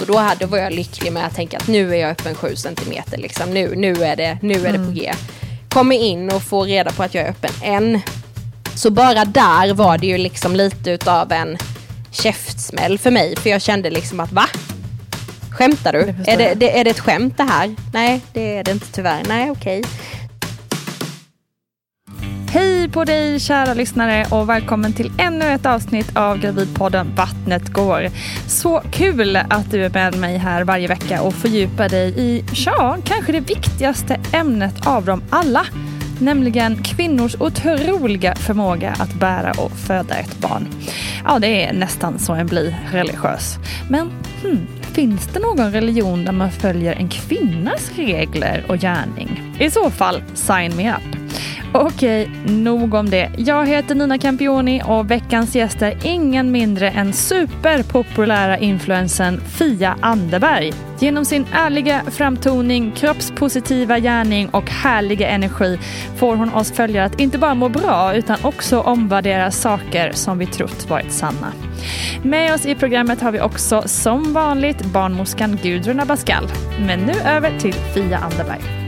Och då, hade, var jag lycklig med att tänka att nu är jag öppen 7 cm. Liksom. Nu, nu är det, nu är det på G. Kommer in och får reda på att jag är öppen en. Så bara där var det ju liksom lite utav en käftsmäll för mig. För jag kände liksom att va? Skämtar du? Är det, det, är det ett skämt det här? Nej, det är det inte tyvärr. Nej, okej. Okay. Hej på dig kära lyssnare och välkommen till ännu ett avsnitt av Gravidpodden Vattnet går. Så kul att du är med mig här varje vecka och fördjupar dig i, ja, kanske det viktigaste ämnet av dem alla. Nämligen kvinnors otroliga förmåga att bära och föda ett barn. Ja, det är nästan så en blir religiös. Men hmm, finns det någon religion där man följer en kvinnas regler och gärning? I så fall, sign me up. Okej, nog om det. Jag heter Nina Campioni och veckans gäst är ingen mindre än superpopulära influensen Fia Anderberg. Genom sin ärliga framtoning, kroppspositiva gärning och härliga energi får hon oss följare att inte bara må bra utan också omvärdera saker som vi trott varit sanna. Med oss i programmet har vi också som vanligt barnmorskan Gudrun Abascal. Men nu över till Fia Anderberg.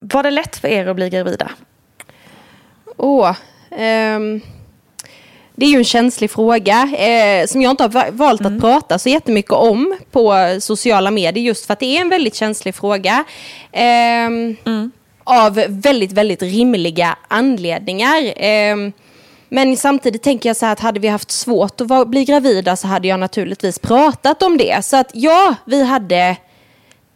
Var det lätt för er att bli gravida? Åh, oh, um, det är ju en känslig fråga eh, som jag inte har valt mm. att prata så jättemycket om på sociala medier just för att det är en väldigt känslig fråga. Eh, mm. Av väldigt, väldigt rimliga anledningar. Eh, men samtidigt tänker jag så här att hade vi haft svårt att bli gravida så hade jag naturligtvis pratat om det. Så att ja, vi hade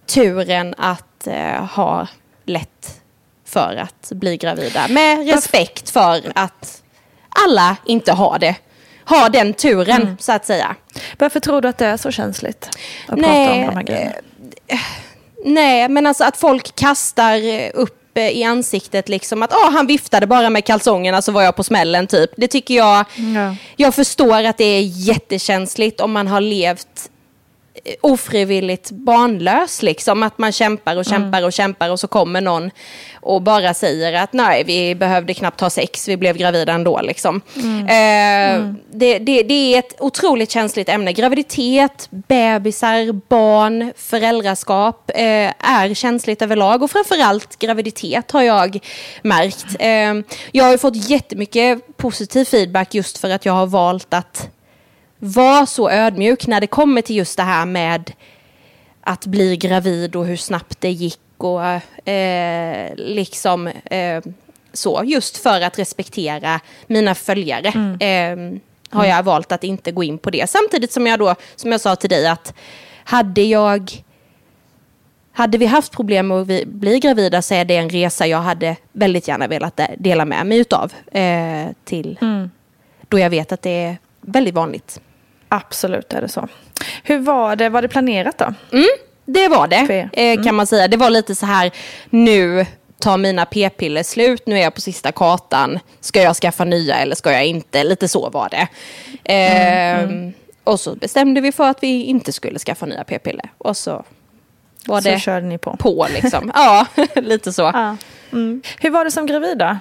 turen att eh, ha lätt för att bli gravida. Med respekt för att alla inte har det. Har den turen mm. så att säga. Varför tror du att det är så känsligt? Att nej, prata om de här grejerna? Eh, nej, men alltså att folk kastar upp eh, i ansiktet liksom att oh, han viftade bara med kalsongerna så var jag på smällen typ. Det tycker jag, ja. jag förstår att det är jättekänsligt om man har levt ofrivilligt barnlös. Liksom. Att man kämpar och kämpar och kämpar och så kommer någon och bara säger att nej, vi behövde knappt ha sex, vi blev gravida ändå. Liksom. Eh, Det, det, det är ett otroligt känsligt ämne. Graviditet, bebisar, barn, föräldraskap eh, är känsligt överlag. Och framförallt graviditet har jag märkt. Eh, jag har fått jättemycket positiv feedback just för att jag har valt att vara så ödmjuk när det kommer till just det här med att bli gravid och hur snabbt det gick och eh, liksom eh, så. Just för att respektera mina följare. Eh, har jag valt att inte gå in på det. Samtidigt som jag då, som jag sa till dig, att hade jag hade vi haft problem med att bli gravida så är det en resa jag hade väldigt gärna velat de- dela med mig utav. Eh, till, Då jag vet att det är väldigt vanligt. Absolut är det så. Hur var det? Var det planerat då? Det var det, eh, kan man säga. Det var lite så här, nu tar mina p-piller slut, nu är jag på sista kartan. Ska jag skaffa nya eller ska jag inte? Lite så var det. Eh, Och så bestämde vi för att vi inte skulle skaffa nya p-piller. Och så var Så det körde ni på. på liksom. ja, lite så. Ja. Mm. Hur var det som gravid då?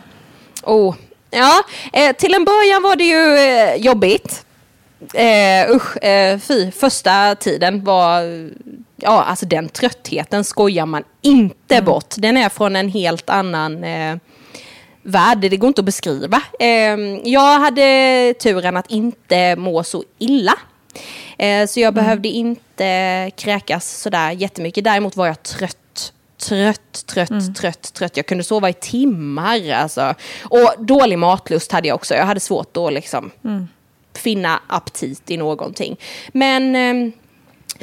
Oh. Ja, eh, till en början var det ju eh, jobbigt. Eh, usch, eh, fy, första tiden var... Ja, alltså den tröttheten skojar man inte bort. Den är från en helt annan eh, värld. Det går inte att beskriva. Eh, jag hade turen att inte må så illa. Eh, så jag behövde inte kräkas sådär jättemycket. Däremot var jag trött. Trött, trött, trött, trött. Jag kunde sova i timmar. Alltså. Och dålig matlust hade jag också. Jag hade svårt att liksom finna aptit i någonting. Men ehm,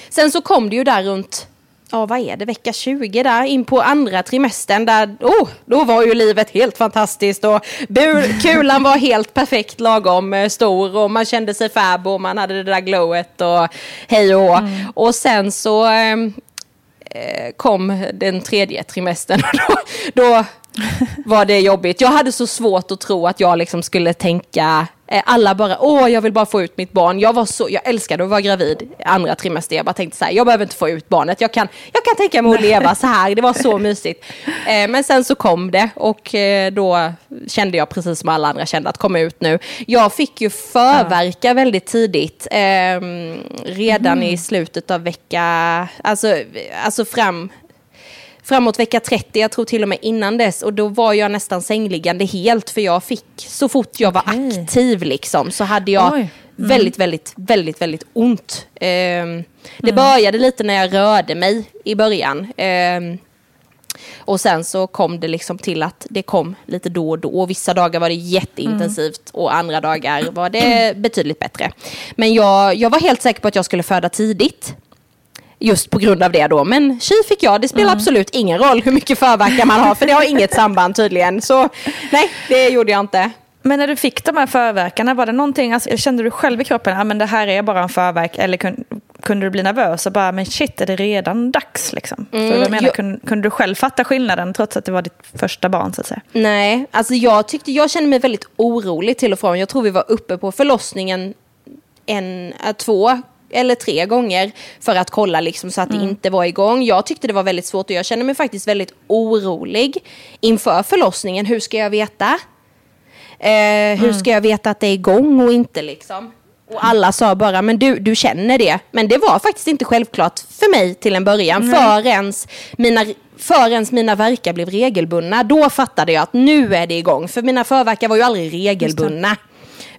sen så kom det ju där runt, ja vad är det, vecka 20 där, in på andra trimestern där, oh, då var ju livet helt fantastiskt och bur, kulan var helt perfekt lagom eh, stor och man kände sig fab och man hade det där glowet och hej och hå. Och sen så ehm, eh, kom den tredje trimestern och då, då var det jobbigt. Jag hade så svårt att tro att jag liksom skulle tänka, eh, alla bara, åh jag vill bara få ut mitt barn. Jag, var så, jag älskade att vara gravid andra trimester. Jag bara tänkte så här, jag behöver inte få ut barnet. Jag kan, jag kan tänka mig att leva så här, det var så mysigt. Eh, men sen så kom det och eh, då kände jag precis som alla andra kände att komma ut nu. Jag fick ju förverka väldigt tidigt, eh, redan i slutet av vecka, alltså, alltså fram framåt vecka 30, jag tror till och med innan dess. Och då var jag nästan sängliggande helt för jag fick, så fort jag var Okej. aktiv liksom, så hade jag Oj. väldigt, väldigt, väldigt, väldigt ont. Ehm, det började lite när jag rörde mig i början. Ehm, och sen så kom det liksom till att det kom lite då och då. Och vissa dagar var det jätteintensivt och andra dagar var det betydligt bättre. Men jag, jag var helt säker på att jag skulle föda tidigt. Just på grund av det då. Men tji fick jag. Det spelar absolut ingen roll hur mycket förverkan man har. För det har inget samband tydligen. Så nej, det gjorde jag inte. Men när du fick de här förverkarna, var det någonting, alltså, kände du själv i kroppen, ja men det här är bara en förverk, eller kun, kunde du bli nervös och bara, men shit, är det redan dags liksom? För jag menar, jag- kunde, kunde du själv fatta skillnaden trots att det var ditt första barn så att säga? Nej, alltså jag tyckte, jag kände mig väldigt orolig till och från. Jag tror vi var uppe på förlossningen en, äh, två eller tre gånger för att kolla liksom så att det inte var igång. Jag tyckte det var väldigt svårt och jag kände mig faktiskt väldigt orolig inför förlossningen. Hur ska jag veta? Eh, hur ska jag veta att det är igång och inte liksom? Och alla sa bara, men du, du känner det. Men det var faktiskt inte självklart för mig till en början. Förrän mina, förrän mina verkar blev regelbundna. Då fattade jag att nu är det igång. För mina förverkar var ju aldrig regelbundna.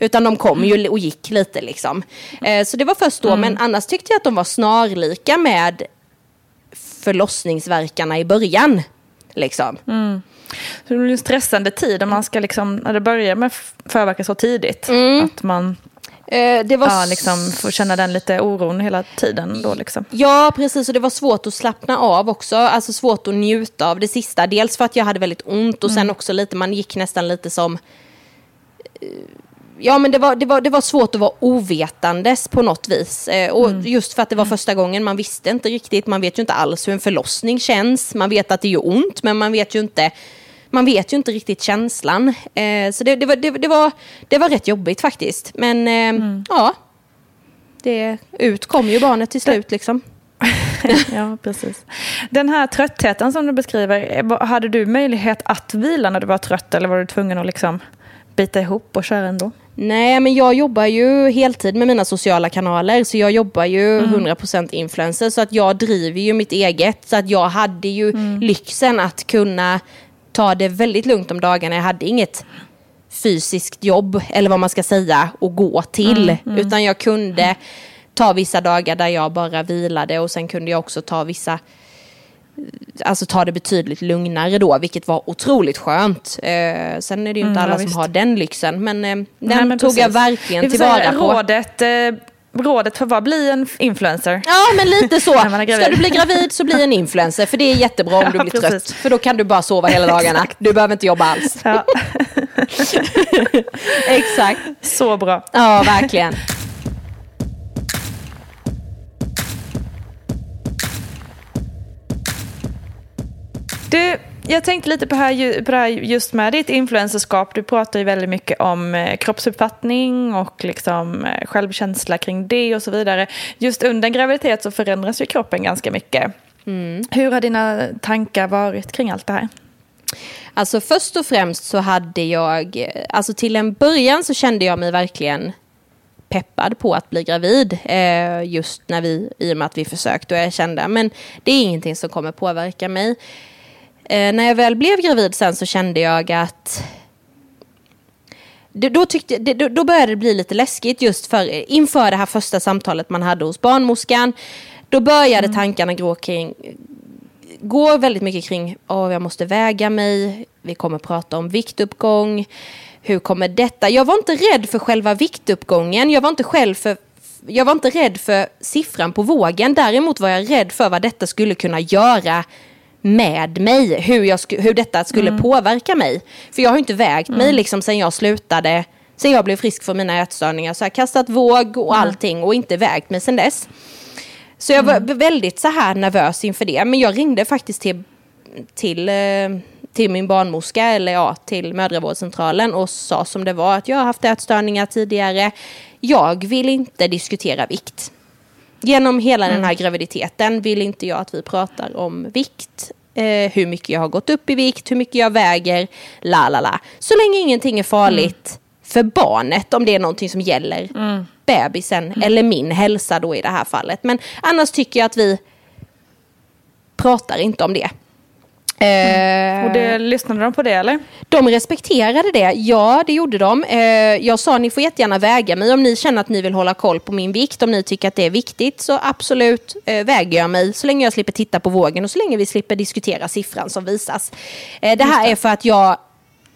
Utan de kom ju och gick lite liksom. Eh, så det var först då. Men annars tyckte jag att de var snarlika med förlossningsverkarna i början. Liksom. Så det blir en stressande tid om man ska liksom, när det börjar med förverkan så tidigt, att man Eh, det var ja, liksom, får känna den lite oron hela tiden då liksom. Ja, precis. Och det var svårt att slappna av också. Alltså svårt att njuta av det sista. Dels för att jag hade väldigt ont och sen också lite, man gick nästan lite som... Ja, men det var, det, var, det var svårt att vara ovetandes på något vis. Eh, och just för att det var första gången, man visste inte riktigt. Man vet ju inte alls hur en förlossning känns. Man vet att det gör ont, men man vet ju inte man vet ju inte riktigt känslan. Eh, så det, det, var, det, det, var, det var rätt jobbigt faktiskt. Men eh, ja, det, ut kom ju barnet till slut liksom. ja, precis. Den här tröttheten som du beskriver, eh, hade du möjlighet att vila när du var trött eller var du tvungen att liksom bita ihop och köra ändå? Nej, men jag jobbar ju heltid med mina sociala kanaler. Så jag jobbar ju mm. 100% influencer. Så att jag driver ju mitt eget. Så att jag hade ju mm. lyxen att kunna ta det väldigt lugnt om dagarna. Jag hade inget fysiskt jobb, eller vad man ska säga, att gå till. Mm, mm. Utan jag kunde ta vissa dagar där jag bara vilade och sen kunde jag också ta vissa alltså ta det betydligt lugnare då, vilket var otroligt skönt. Eh, sen är det ju inte mm, alla ja, som visst. har den lyxen, men eh, den Nej, tog precis. jag verkligen tillvara på. Rådet, eh, rådet för vad bli en influencer. Ja, men lite så. Ska du bli gravid så bli en influencer, för det är jättebra om ja, du blir precis. trött. För då kan du bara sova hela dagarna. Du behöver inte jobba alls. Ja. Exakt. Så bra. Ja, verkligen. Du, jag tänkte lite på, här, på det här just med ditt influencerskap. Du pratar ju väldigt mycket om eh, kroppsuppfattning och liksom eh, självkänsla kring det och så vidare. Just under en graviditet så förändras ju kroppen ganska mycket. Mm. Hur har dina tankar varit kring allt det här? Alltså först och främst så hade jag, eh, alltså till en början så kände jag mig verkligen peppad på att bli gravid. Eh, just när vi, i och med att vi försökte och jag kände, men det är ingenting som kommer påverka mig. Eh, när jag väl blev gravid sen så kände jag att då, tyckte, då, började det bli lite läskigt just för inför det här första samtalet man hade hos barnmorskan. Då började mm. tankarna gå kring gå väldigt mycket kring oh, jag måste väga mig, vi kommer prata om viktuppgång, hur kommer detta? Jag var inte rädd för själva viktuppgången, jag var inte själv för jag var inte rädd för siffran på vågen, däremot var jag rädd för vad detta skulle kunna göra med mig, hur, jag hur detta skulle mm. påverka mig. För jag har inte vägt mm. mig liksom sen jag slutade, sen jag blev frisk från mina ätstörningar. Så jag har kastat våg och mm. allting och inte vägt mig sen dess. Så jag var mm. väldigt så här nervös inför det. Men jag ringde faktiskt till, till, eh, till min barnmorska, eller ja, till mödravårdscentralen och sa som det var att jag har haft ätstörningar tidigare. Jag vill inte diskutera vikt. Genom hela mm. den här graviditeten vill inte jag att vi pratar om vikt, eh, hur mycket jag har gått upp i vikt, hur mycket jag väger, la la la. Så länge ingenting är farligt mm. för barnet, om det är någonting som gäller mm. bebisen mm. eller min hälsa då i det här fallet. Men annars tycker jag att vi pratar inte om det. Mm. Och det, lyssnade de på det eller? De respekterade det, ja det gjorde de. Eh, jag sa ni får jättegärna väga mig om ni känner att ni vill hålla koll på min vikt, om ni tycker att det är viktigt så absolut eh, väger jag mig så länge jag slipper titta på vågen och så länge vi slipper diskutera siffran som visas. Det här är för att jag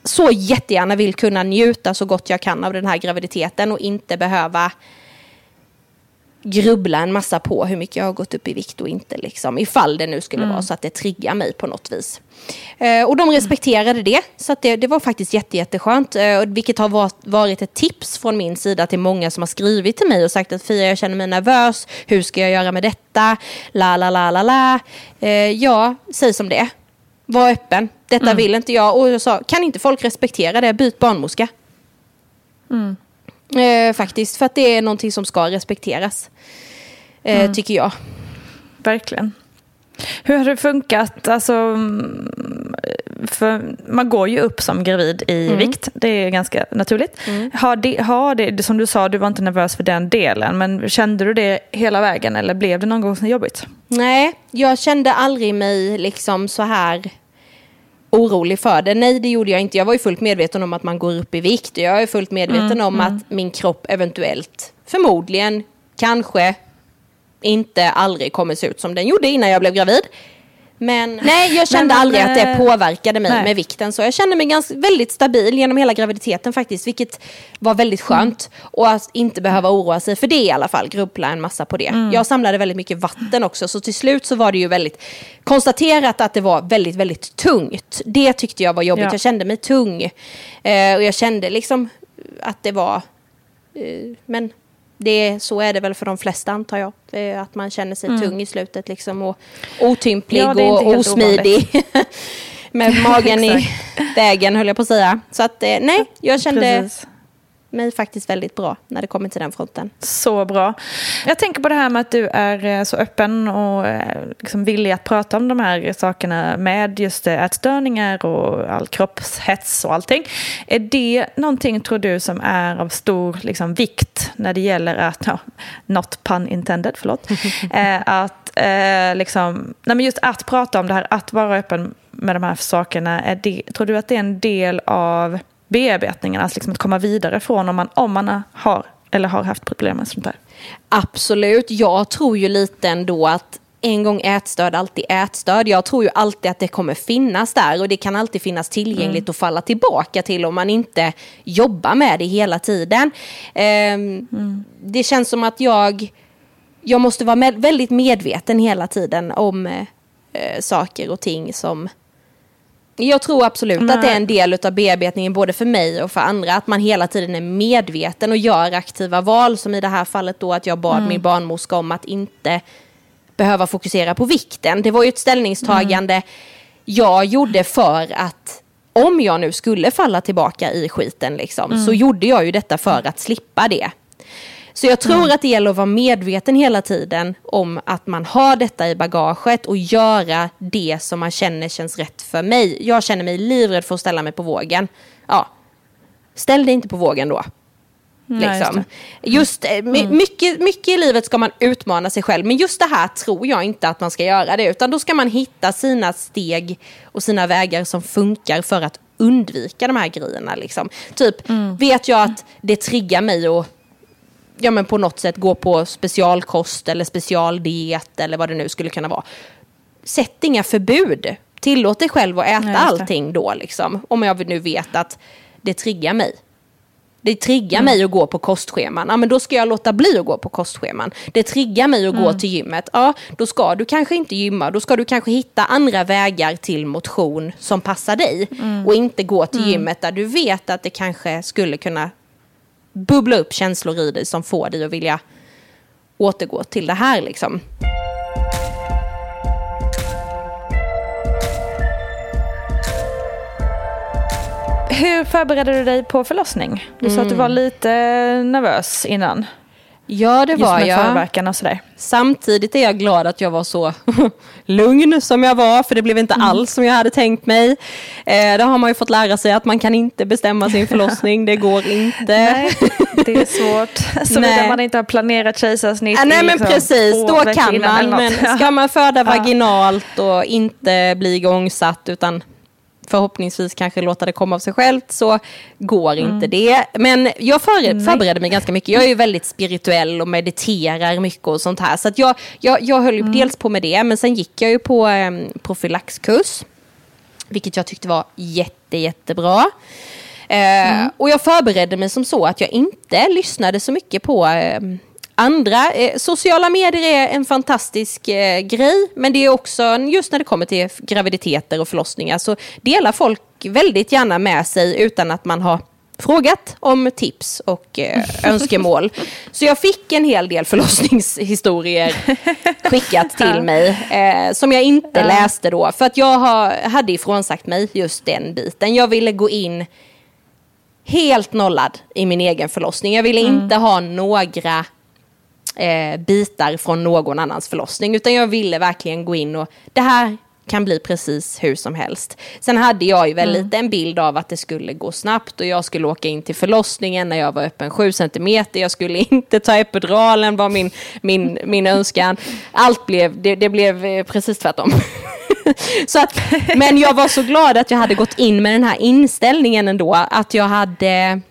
så jättegärna vill kunna njuta så gott jag kan av den här graviditeten och inte behöva grubbla en massa på hur mycket jag har gått upp i vikt och inte. Liksom, ifall det nu skulle mm. vara så att det triggar mig på något vis. Eh, och de respekterade det, så det, det var faktiskt jätte, jätteskönt. Eh, vilket har varit, varit ett tips från min sida till många som har skrivit till mig och sagt att Fia, jag känner mig nervös. Hur ska jag göra med detta? La, la, la, la, la. Eh, ja, säg som det Var öppen. Detta mm. vill inte jag. Och jag sa, kan inte folk respektera det? Byt barnmorska. Mm. Eh, faktiskt, för att det är någonting som ska respekteras. Eh, mm. Tycker jag. Verkligen. Hur har det funkat? Alltså, för man går ju upp som gravid i mm. vikt. Det är ganska naturligt. Mm. Har, det, har det, som du sa, du var inte nervös för den delen. Men kände du det hela vägen eller blev det någon gång så jobbigt? Nej, jag kände aldrig mig liksom så här orolig för det. Nej, det gjorde jag inte. Jag var ju fullt medveten om att man går upp i vikt. Jag är fullt medveten mm, om mm. att min kropp eventuellt, förmodligen, kanske, inte aldrig kommer se ut som den gjorde innan jag blev gravid. Men nej, jag kände men, aldrig att det eh, påverkade mig nej. med vikten. Så jag kände mig ganska, väldigt stabil genom hela graviditeten faktiskt. Vilket var väldigt skönt. Mm. Och att inte behöva oroa sig för det i alla fall. Grubbla en massa på det. Mm. Jag samlade väldigt mycket vatten också. Så till slut så var det ju väldigt konstaterat att det var väldigt, väldigt tungt. Det tyckte jag var jobbigt. Ja. Jag kände mig tung. Eh, och jag kände liksom att det var... Eh, men det, så är det väl för de flesta antar jag. Att man känner sig mm. tung i slutet liksom och otymplig ja, och osmidig. Med magen i vägen höll jag på att säga. Så att eh, nej, jag kände Precis. Mig faktiskt väldigt bra när det kommer till den fronten. Så bra. Jag tänker på det här med att du är eh, så öppen och eh, liksom villig att prata om de här sakerna med just eh, ätstörningar och all kroppshets och allting. Är det någonting, tror du, som är av stor liksom, vikt när det gäller att, ja, not pun intended, förlåt, att eh, liksom, nej men just att prata om det här, att vara öppen med de här sakerna, är det, tror du att det är en del av bearbetningen, alltså liksom att komma vidare från om man, om man har eller har haft problem med sånt där? Absolut, jag tror ju lite ändå att en gång ätstörd, alltid ätstörd. Jag tror ju alltid att det kommer finnas där och det kan alltid finnas tillgängligt mm. att falla tillbaka till om man inte jobbar med det hela tiden. Um, mm. Det känns som att jag, jag måste vara med, väldigt medveten hela tiden om uh, saker och ting som jag tror absolut Nej. att det är en del av bearbetningen både för mig och för andra. Att man hela tiden är medveten och gör aktiva val. Som i det här fallet då att jag bad mm. min barnmorska om att inte behöva fokusera på vikten. Det var ju ett ställningstagande mm. jag gjorde för att om jag nu skulle falla tillbaka i skiten liksom, mm. så gjorde jag ju detta för att slippa det. Så jag tror mm. att det gäller att vara medveten hela tiden om att man har detta i bagaget och göra det som man känner känns rätt för mig. Jag känner mig livrädd för att ställa mig på vågen. Ja, ställ dig inte på vågen då. Nej, liksom. Just, just eh, mm. mycket, mycket i livet ska man utmana sig själv, men just det här tror jag inte att man ska göra det, utan då ska man hitta sina steg och sina vägar som funkar för att undvika de här grejerna. Liksom. Typ, mm. vet jag att det triggar mig att ja, men på något sätt gå på specialkost eller specialdiet eller vad det nu skulle kunna vara. Sätt inga förbud. Tillåt dig själv att äta Nej, allting då, liksom, om jag nu vet att det triggar mig. Det triggar mm. mig att gå på kostscheman. Ja, men då ska jag låta bli att gå på kostscheman. Det triggar mig att mm. gå till gymmet. Ja, då ska du kanske inte gymma. Då ska du kanske hitta andra vägar till motion som passar dig. Mm. Och inte gå till mm. gymmet där du vet att det kanske skulle kunna bubbla upp känslor i dig som får dig att vilja återgå till det här liksom. Hur förberedde du dig på förlossning? Du mm. sa att du var mm. lite nervös innan. Ja, det var jag. och sådär. Samtidigt är jag glad att jag var så lugn som jag var, för det blev inte mm. alls som jag hade tänkt mig. Eh, det har man ju fått lära sig att man kan inte bestämma sin förlossning, det går inte. Nej, det är svårt. Såvida man inte har planerat kejsarsnitt. Ah, nej, men liksom precis, då kan man. Men ska man föda vaginalt och inte bli igångsatt, utan förhoppningsvis kanske låta det komma av sig självt så går mm. inte det. Men jag för, förbereder mig ganska mycket. Jag är ju väldigt spirituell och mediterar mycket och sånt här. Så att jag, jag, jag höll mm. dels på med det, men sen gick jag ju på eh, profylaxkurs. Vilket jag tyckte var jätte, jättebra. Eh, mm. Och jag förberedde mig som så att jag inte lyssnade så mycket på eh, andra. Eh, sociala medier är en fantastisk eh, grej, men det är också just när det kommer till graviditeter och förlossningar så delar folk väldigt gärna med sig utan att man har frågat om tips och eh, önskemål. Så jag fick en hel del förlossningshistorier skickat till mig eh, som jag inte ja. läste då. För att jag har, hade ifrånsagt mig just den biten. Jag ville gå in helt nollad i min egen förlossning. Jag ville mm. inte ha några eh, bitar från någon annans förlossning. Utan jag ville verkligen gå in och det här kan bli precis hur som helst. Sen hade jag ju väl mm. lite en bild av att det skulle gå snabbt och jag skulle åka in till förlossningen när jag var öppen 7 cm. Jag skulle inte ta epiduralen var min, min, min önskan. Allt blev, det, det blev eh, precis tvärtom. så att, men jag var så glad att jag hade gått in med den här inställningen ändå. Att jag hade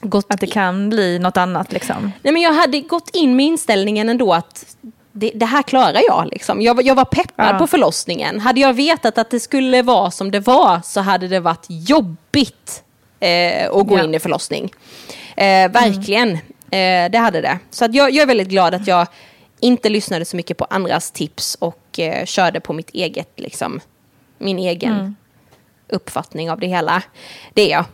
gått att det kan bli något annat liksom? Nej, men jag hade gått in med inställningen ändå att det, det här klarar jag. Liksom. Jag, jag var peppad ja. på förlossningen. Hade jag vetat att det skulle vara som det var så hade det varit jobbigt eh, att gå ja. in i förlossning. Eh, verkligen, mm. eh, det hade det. Så att jag, jag är väldigt glad att jag inte lyssnade så mycket på andras tips och eh, körde på mitt eget, liksom, min egen mm. uppfattning av det hela. Det är jag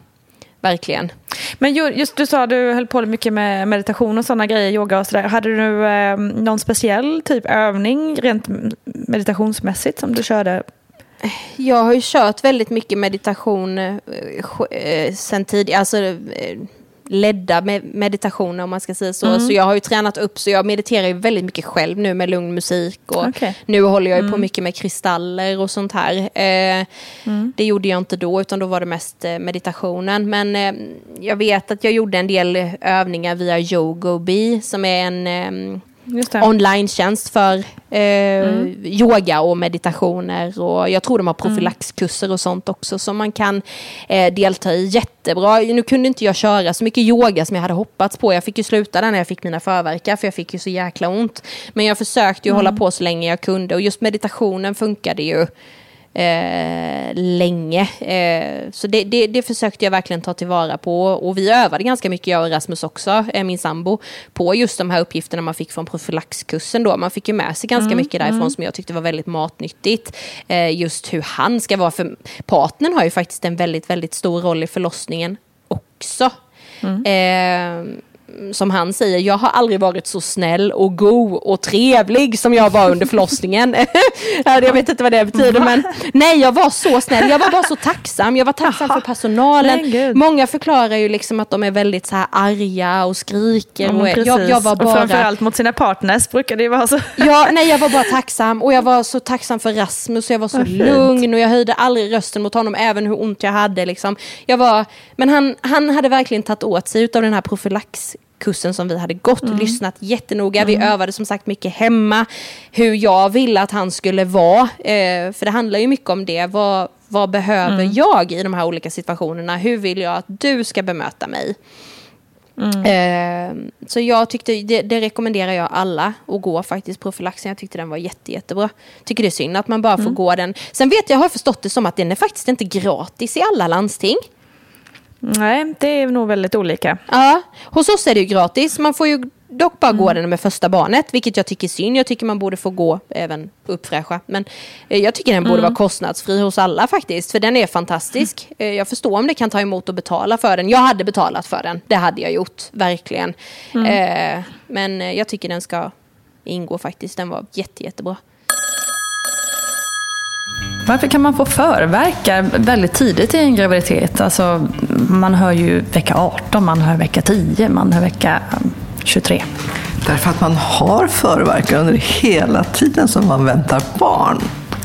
verkligen. Men just du sa du höll på mycket med meditation och sådana grejer, yoga och sådär. Hade du eh, någon speciell typ övning rent meditationsmässigt som du körde? Jag har ju kört väldigt mycket meditation eh, eh sen tidigare. Alltså, eh, ledda med meditationer om man ska säga så. Så jag har ju tränat upp så jag mediterar ju väldigt mycket själv nu med lugn musik. Och Okej. Nu håller jag ju på mycket med kristaller och sånt här. Eh, Det gjorde jag inte då utan då var det mest eh, meditationen. Men eh, jag vet att jag gjorde en del övningar via Yogobi som är en eh. Online-tjänst för eh, yoga och meditationer. Och jag tror de har profylaxkurser och sånt också som man kan eh, delta i. Jättebra. Nu kunde inte jag köra så mycket yoga som jag hade hoppats på. Jag fick ju sluta där när jag fick mina förverkar för jag fick ju så jäkla ont. Men jag försökte ju hålla på så länge jag kunde och just meditationen funkade ju eh, länge. Eh, så det, det, det försökte jag verkligen ta tillvara på. Och vi övade ganska mycket, jag och Rasmus också, eh, min sambo, på just de här uppgifterna man fick från profylaxkursen då. Man fick ju med sig ganska mycket därifrån som jag tyckte var väldigt matnyttigt. Eh, just hur han ska vara, för partnern har ju faktiskt en väldigt, väldigt stor roll i förlossningen också. Eh, som han säger, jag har aldrig varit så snäll och god och trevlig som jag var under förlossningen. Ja, jag vet inte vad det betyder men nej jag var så snäll, jag var bara så tacksam. Jag var tacksam för personalen. Många förklarar ju liksom att de är väldigt så här arga och skriker. Ja, och jag, jag var Och bara... framförallt mot sina partners brukar det ju vara så. Ja, nej, jag var bara tacksam och jag var så tacksam för Rasmus och jag var så lugn och jag höjde aldrig rösten mot honom även hur ont jag hade. Liksom. Jag var, men han, han hade verkligen tagit åt sig av den här profylaxkursen som vi hade gått och lyssnat jättenoga. Vi övade som sagt mycket hemma hur jag ville att han skulle vara. Eh, för det handlar ju mycket om det. Vad, vad behöver jag i de här olika situationerna? Hur vill jag att du ska bemöta mig? Eh, så jag tyckte, det, det rekommenderar jag alla att gå faktiskt profylaxen. Jag tyckte den var jätte, jättebra. Tycker det är synd att man bara får gå den. Sen vet jag, har förstått det som att den är faktiskt inte gratis i alla landsting. Nej, det är nog väldigt olika. Ja, hos oss är det ju gratis. Man får ju dock bara gå den med första barnet, vilket jag tycker är synd. Jag tycker man borde få gå även uppfräscha. Men eh, jag tycker den borde vara kostnadsfri hos alla faktiskt, för den är fantastisk. Eh, jag förstår om det kan ta emot att betala för den. Jag hade betalat för den, det hade jag gjort, verkligen. Eh, men jag tycker den ska ingå faktiskt. Den var jätte, jättebra. Varför kan man få förverkar väldigt tidigt i en graviditet? Alltså, man hör ju vecka 18, man hör vecka 10, man hör vecka eh, 23. Därför att man har förverkar under hela tiden som man väntar barn.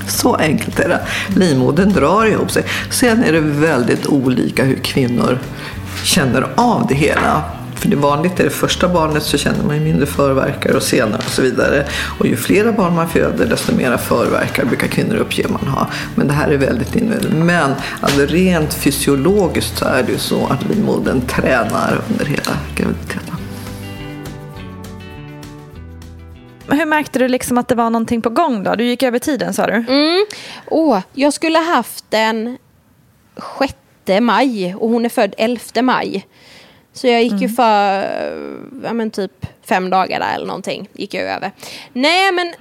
Så enkelt är det. Livmodern drar ihop sig. Sen är det väldigt olika hur kvinnor känner av det hela. För det vanligt är det första barnet så känner man ju mindre förverkar och senare och så vidare. Och ju flera barn man föder desto mera förverkar brukar kvinnor uppge man ha. Men det här är väldigt individuellt. Men alltså, rent fysiologiskt så är det ju så att livmodern tränar under hela graviditeten. Men Hur märkte du liksom att det var någonting på gång då? Du gick över tiden sa du? Mm. Åh, jag skulle haft den 6 maj och hon är född 11 maj. Så jag gick ju för ja, men typ fem dagar där eller någonting. Gick jag över. Nej men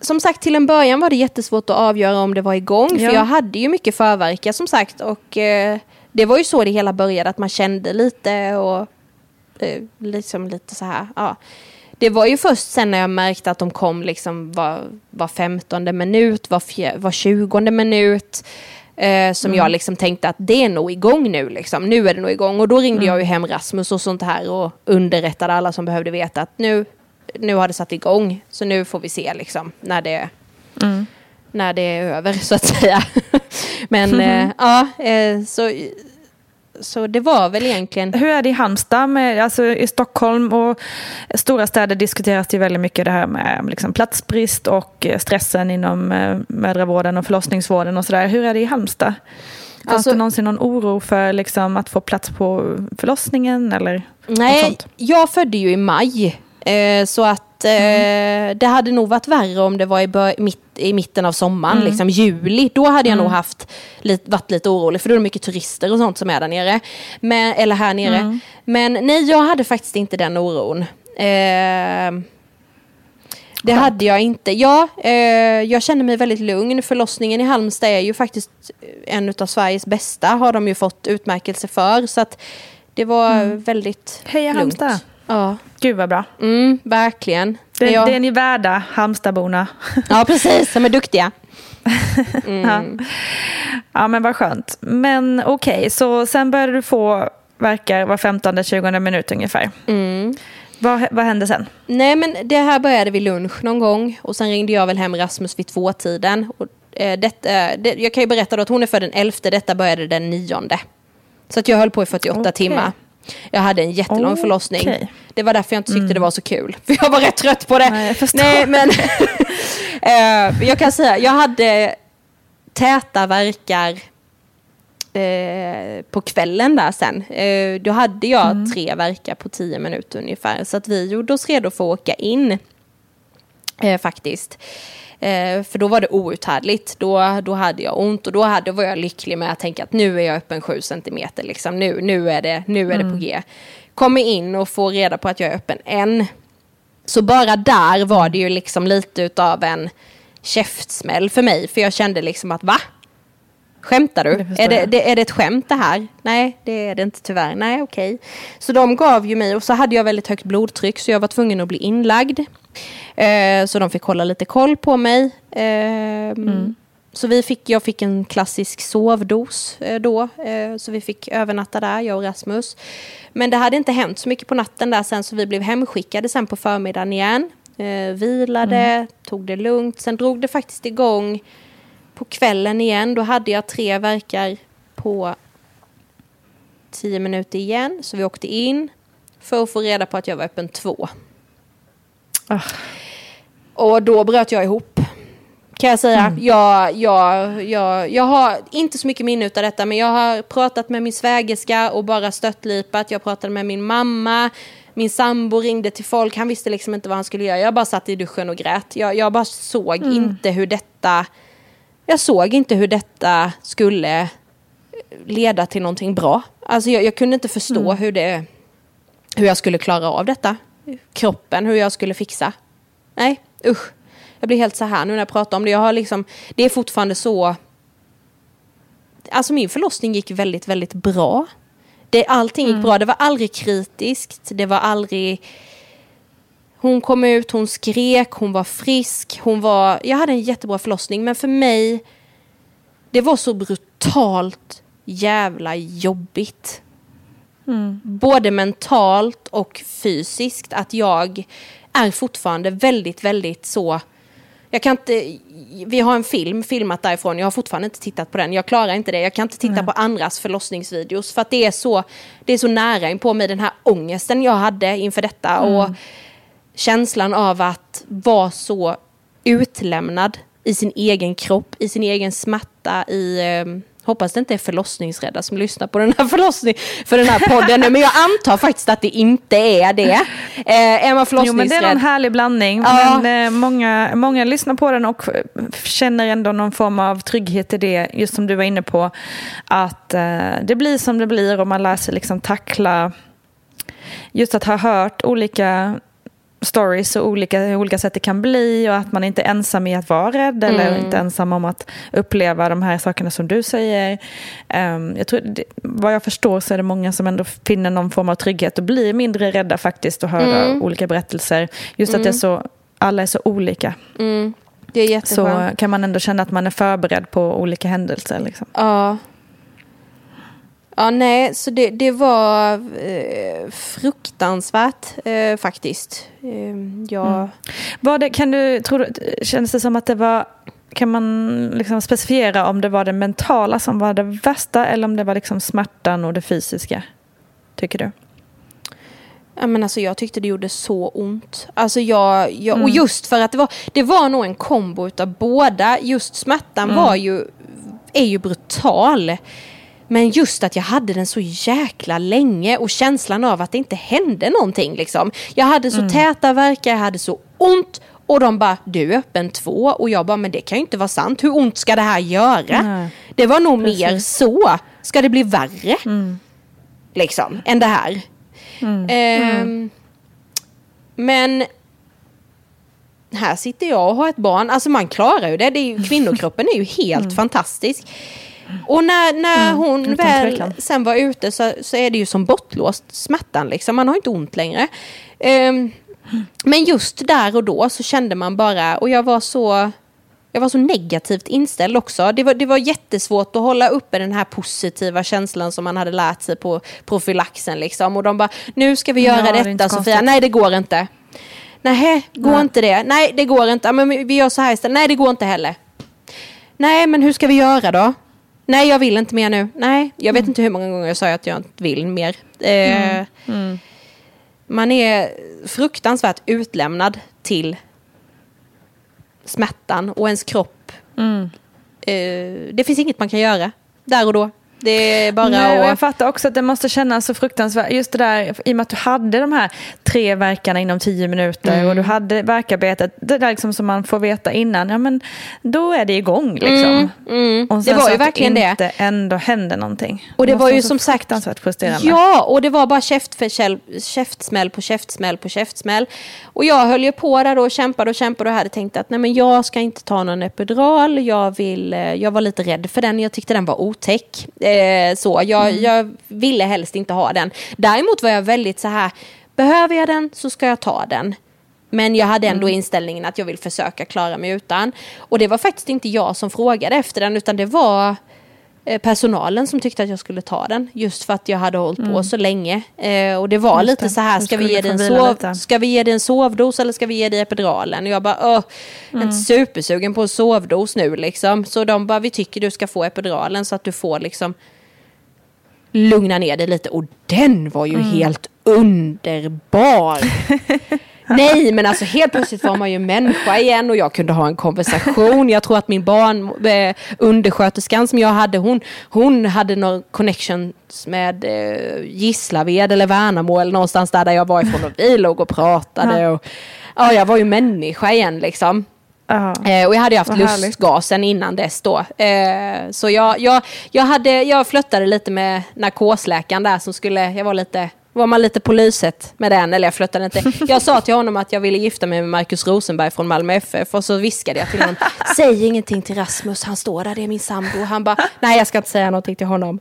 som sagt till en början var det jättesvårt att avgöra om det var igång. Ja. För jag hade ju mycket förverkar som sagt. Och eh, det var ju så det hela började. Att man kände lite och eh, liksom lite så här. Ja. Det var ju först sen när jag märkte att de kom liksom var, var 15 minut, var, fjär, var 20 minut. Eh, som jag liksom tänkte att det är nog igång nu. Liksom. Nu är det nog igång. Och då ringde jag ju hem Rasmus och sånt här och underrättade alla som behövde veta att nu, nu har det satt igång. Så nu får vi se liksom, när, det, när det är över så att säga. Men eh, ja, eh, så, så det var väl egentligen... Hur är det i Halmstad? Med, alltså I Stockholm och stora städer diskuteras det väldigt mycket det här med liksom platsbrist och eh, stressen inom eh, mödravården och förlossningsvården och sådär. Hur är det i Halmstad? Fanns Alltså- det någonsin någon oro för liksom, att få plats på förlossningen? Eller Nej, jag födde ju i maj. Eh, så att eh, det hade nog varit värre om det var i, mitt, i mitten av sommaren, liksom juli. Då hade jag nog haft lit, varit lite orolig för då är det mycket turister och sånt som är där nere. Men, eller här nere. Men nej, jag hade faktiskt inte den oron. Eh, det hade jag inte. Ja, eh, jag känner mig väldigt lugn. Förlossningen i Halmstad är ju faktiskt en av Sveriges bästa. Har de ju fått utmärkelse för. Så att det var väldigt Heja lugnt. Halmstad! Ja, Gud vad bra. mm, verkligen. Det, jag, det är ni värda, Halmstadborna. Ja, precis. De är duktiga. Ja. ja, men vad skönt. Men okej, så sen började du få verkar var 15-20 minut ungefär. Mm. Vad, vad hände sen? Nej men det här började vid lunch någon gång och sen ringde jag väl hem Rasmus vid tvåtiden. Och, eh, detta, det, jag kan ju berätta då att hon är född den 11, detta började den 9. Så att jag höll på i 48 Okej. timmar. Jag hade en jättelång Okej. förlossning. Det var därför jag inte tyckte det var så kul. För jag var rätt trött på det. Nej, jag. Nej men eh, jag kan säga, jag hade täta verkar eh, på kvällen där sen. Eh, då hade jag tre verkar på tio minuter ungefär. Så att vi gjorde oss redo för att åka in. Eh, faktiskt. Eh, för då var det outhärdligt. Då, då hade jag ont och då hade, var jag lycklig med att tänka att nu är jag öppen sju centimeter. Liksom. Nu, nu är, det, nu är det på G. Kommer in och får reda på att jag är öppen en. Så bara där var det ju liksom lite utav en käftsmäll för mig. För jag kände liksom att va? Skämtar Det du? förstår Är det, det, är det ett skämt det här? Nej, det är det inte tyvärr. Nej, okej. Så de gav ju mig, och så hade jag väldigt högt blodtryck så jag var tvungen att bli inlagd. Eh, så de fick hålla lite koll på mig. Eh, Så vi fick, jag fick en klassisk sovdos eh, då. Eh, så vi fick övernatta där, jag och Rasmus. Men det hade inte hänt så mycket på natten där sen så vi blev hemskickade sen på förmiddagen igen. Eh, vilade, tog det lugnt. Sen drog det faktiskt igång på kvällen igen. Då hade jag tre verkar på tio minuter igen. Så vi åkte in för att få reda på att jag var öppen två. Ah. Och då bröt jag ihop. Kan jag säga. Jag, jag, jag, jag har inte så mycket minne av detta men jag har pratat med min svägerska och bara stöttlipat. Jag pratade med min mamma. Min sambo ringde till folk. Han visste liksom inte vad han skulle göra. Jag bara satt i duschen och grät. Jag, jag bara såg inte hur detta... Jag såg inte hur detta skulle leda till någonting bra. Alltså jag, jag kunde inte förstå hur, det, hur jag skulle klara av detta. Kroppen, hur jag skulle fixa. Nej, usch. Jag blir helt så här nu när jag pratar om det. Jag har liksom, det är fortfarande så... Alltså min förlossning gick väldigt, väldigt bra. Det, allting gick bra. Det var aldrig kritiskt. Det var aldrig... Hon kom ut, hon skrek, hon var frisk. Hon var... Jag hade en jättebra förlossning. Men för mig, det var så brutalt jävla jobbigt. Både mentalt och fysiskt. Att jag är fortfarande väldigt, väldigt så... Jag kan inte... Vi har en film filmat därifrån. Jag har fortfarande inte tittat på den. Jag klarar inte det. Jag kan inte titta på andras förlossningsvideos. För att det är så, det är så nära in på mig. Den här ångesten jag hade inför detta. Och känslan av att vara så utlämnad i sin egen kropp, i sin egen smärta, i... Eh, hoppas det inte är förlossningsrädda som lyssnar på den här förlossning för den här podden nu, men jag antar faktiskt att det inte är det. Eh, är man Jo, men det är förlossningsrädd? en härlig blandning. Ja. Men eh, många, många lyssnar på den och eh, känner ändå någon form av trygghet i det, just som du var inne på. Att eh, det blir som det blir och man lär sig liksom tackla just att ha hört olika stories och olika, hur olika sätt det kan bli och att man inte är ensam i att vara rädd eller Mm. inte ensam om att uppleva de här sakerna som du säger. Ehm, jag tror, det, vad jag förstår så är det många som ändå finner någon form av trygghet och blir mindre rädda faktiskt att höra Mm. olika berättelser. Just att det är så, alla är så olika. Mm, det är Så jätteskönt. kan man ändå känna att man är förberedd på olika händelser. Liksom. Ja. Ja, nej, så det, det var eh, fruktansvärt eh, faktiskt. Eh, jag... Var det, kan du, tror känns det som att det var, kan man liksom specifiera om det var det mentala som var det värsta eller om det var liksom smärtan och det fysiska? Tycker du? Ja, men alltså, jag tyckte det gjorde så ont. Alltså, jag, jag, Mm. Och just för att det var, det var nog en kombo utav båda. Just smärtan Mm. var ju, är ju brutal. Men just att jag hade den så jäkla länge och känslan av att det inte hände någonting. Liksom. Jag hade Mm. så täta verkar, jag hade så ont. Och de bara, du är öppen två. Och jag bara, men det kan ju inte vara sant. Hur ont ska det här göra? Nej. Det var nog mer så. Ska det bli värre? Liksom, än det här. Ehm, Men här sitter jag och har ett barn. Alltså man klarar ju det. det är ju, kvinnokroppen är ju helt fantastisk. Och när, när hon utan väl sen var ute så, så är det ju som bortlåst smärtan. Liksom. Man har inte ont längre. Ehm, men just där och då så kände man bara, och jag var så Jag var så negativt inställd också. Det var, det var jättesvårt att hålla uppe den här positiva känslan som man hade lärt sig på profylaxen. Liksom. Och de bara, nu ska vi göra Ja, det detta Sofia. konstigt. Nej, det går inte. Nej, går Nej. inte det? Nej, det går inte. Ja, Men vi gör så här istället. Nej, det går inte heller. Nej, men hur ska vi göra då? Nej, jag vill inte mer nu. Nej, jag Mm. vet inte hur många gånger jag sa att jag inte vill mer. Eh, Mm. Man är fruktansvärt utlämnad till smärtan och ens kropp. Mm. Eh, det finns inget man kan göra där och då. Det är bara Nej, och jag att... fattar också att det måste kännas så fruktansvärt. Just det där, i och med att du hade de här tre verkarna inom tio minuter Mm. och du hade verkarbetet, det där liksom som man får veta innan, ja men då är det igång liksom. Mm, Och det sen var så ju att verkligen det. inte ändå händer någonting. Och det måste var ju som sagt- frustrerande. Ja, och det var bara käftfäll, käftsmäll på käftsmäll på käftsmäll. Och jag höll ju på där då och kämpade och kämpade och hade tänkt att nej men jag ska inte ta någon epidural. Jag, vill, eh, jag var lite rädd för den, jag tyckte den var otäck. Eh, så, jag, jag ville helst inte ha den. Däremot var jag väldigt så här, behöver jag den så ska jag ta den. Men jag hade ändå inställningen att jag vill försöka klara mig utan. Och det var faktiskt inte jag som frågade efter den utan det var eh, personalen som tyckte att jag skulle ta den. Just för att jag hade hållit på så länge. Eh, och det var Just lite det. så här, ska vi, ge dig en sov, lite. ska vi ge dig en sovdos eller ska vi ge dig epiduralen? Och jag bara, öh, jag är inte supersugen på en sovdos nu liksom. Så de bara, vi tycker du ska få epiduralen så att du får liksom lugna ner dig lite. Och den var ju helt underbar. Nej, men alltså helt plötsligt var man ju människa igen och jag kunde ha en konversation. Jag tror att min barn, eh, undersköterskan som jag hade, hon, hon hade någon connections med eh, Gislaved eller Värnamo eller någonstans där, där jag var ifrån och vi låg och pratade. Och, ja, jag var ju människa igen liksom. Ja. Eh, och jag hade ju haft Vad lustgasen innan dess då. Eh, så jag, jag, jag, hade, jag flöttade lite med narkosläkaren där som skulle, jag var lite, var man lite på lyset med den, eller jag flöttade inte. Jag sa till honom att jag ville gifta mig med Markus Rosenberg från Malmö FF och så viskade jag till honom, säg ingenting till Rasmus, han står där, det är min sambo. Han bara, nej jag ska inte säga någonting till honom.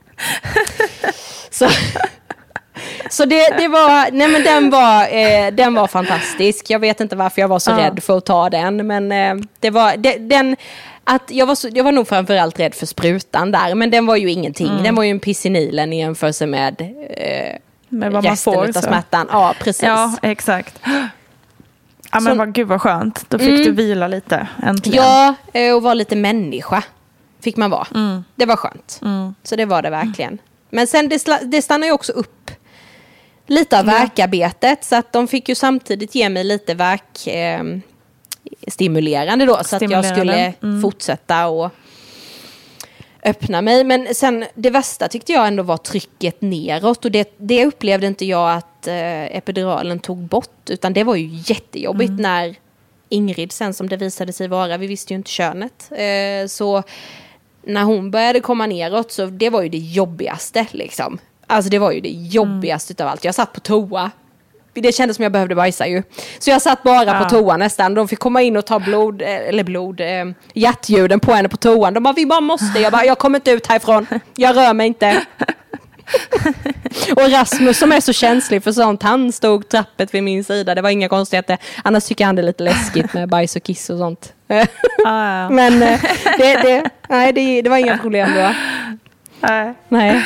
Så, så det, det var, nej men den var, eh, den var fantastisk. Jag vet inte varför jag var så Ja. rädd för att ta den, men eh, det var, det, den, att jag, var så, jag var nog framförallt rädd för sprutan där, men den var ju ingenting. Den var ju en piss i Nilen i jämförelse med eh, Med vad man resten får. så. smärtan. Ja, precis. Ja, exakt. Ja, men Så- vad, gud vad skönt. Då fick du vila lite äntligen. Ja, eh, och vara lite människa fick man vara. Mm. Det var skönt. Så det var det verkligen. Men sen det, det stannar ju också upp lite av verkarbetet. Så att de fick ju samtidigt ge mig lite verk... Eh, stimulerande då. Så att jag skulle mm. fortsätta och öppna mig. Men sen det värsta tyckte jag ändå var trycket neråt. Och det, det upplevde inte jag att eh, epiduralen tog bort. Utan det var ju jättejobbigt Mm. när Ingrid sen som det visade sig vara, vi visste ju inte könet. Eh, så när hon började komma neråt så det var ju det jobbigaste liksom. Alltså det var ju det jobbigaste utav allt. Jag satt på toa. Det kändes som jag behövde bajsa ju. Så jag satt bara Ja. på toa nästan. De fick komma in och ta blod, eh, eller blod, eh, hjärtljuden på henne på toan. De bara, vi bara måste. Jag bara, jag kommer inte ut härifrån. Jag rör mig inte. och Rasmus som är så känslig för sånt, han stod trappet vid min sida. Det var inga konstigheter. Annars tycker han det är lite läskigt med bajs och kiss och sånt. Ja, ja. Men eh, det, det, nej, det, det var inga problem då. Nej. Nej.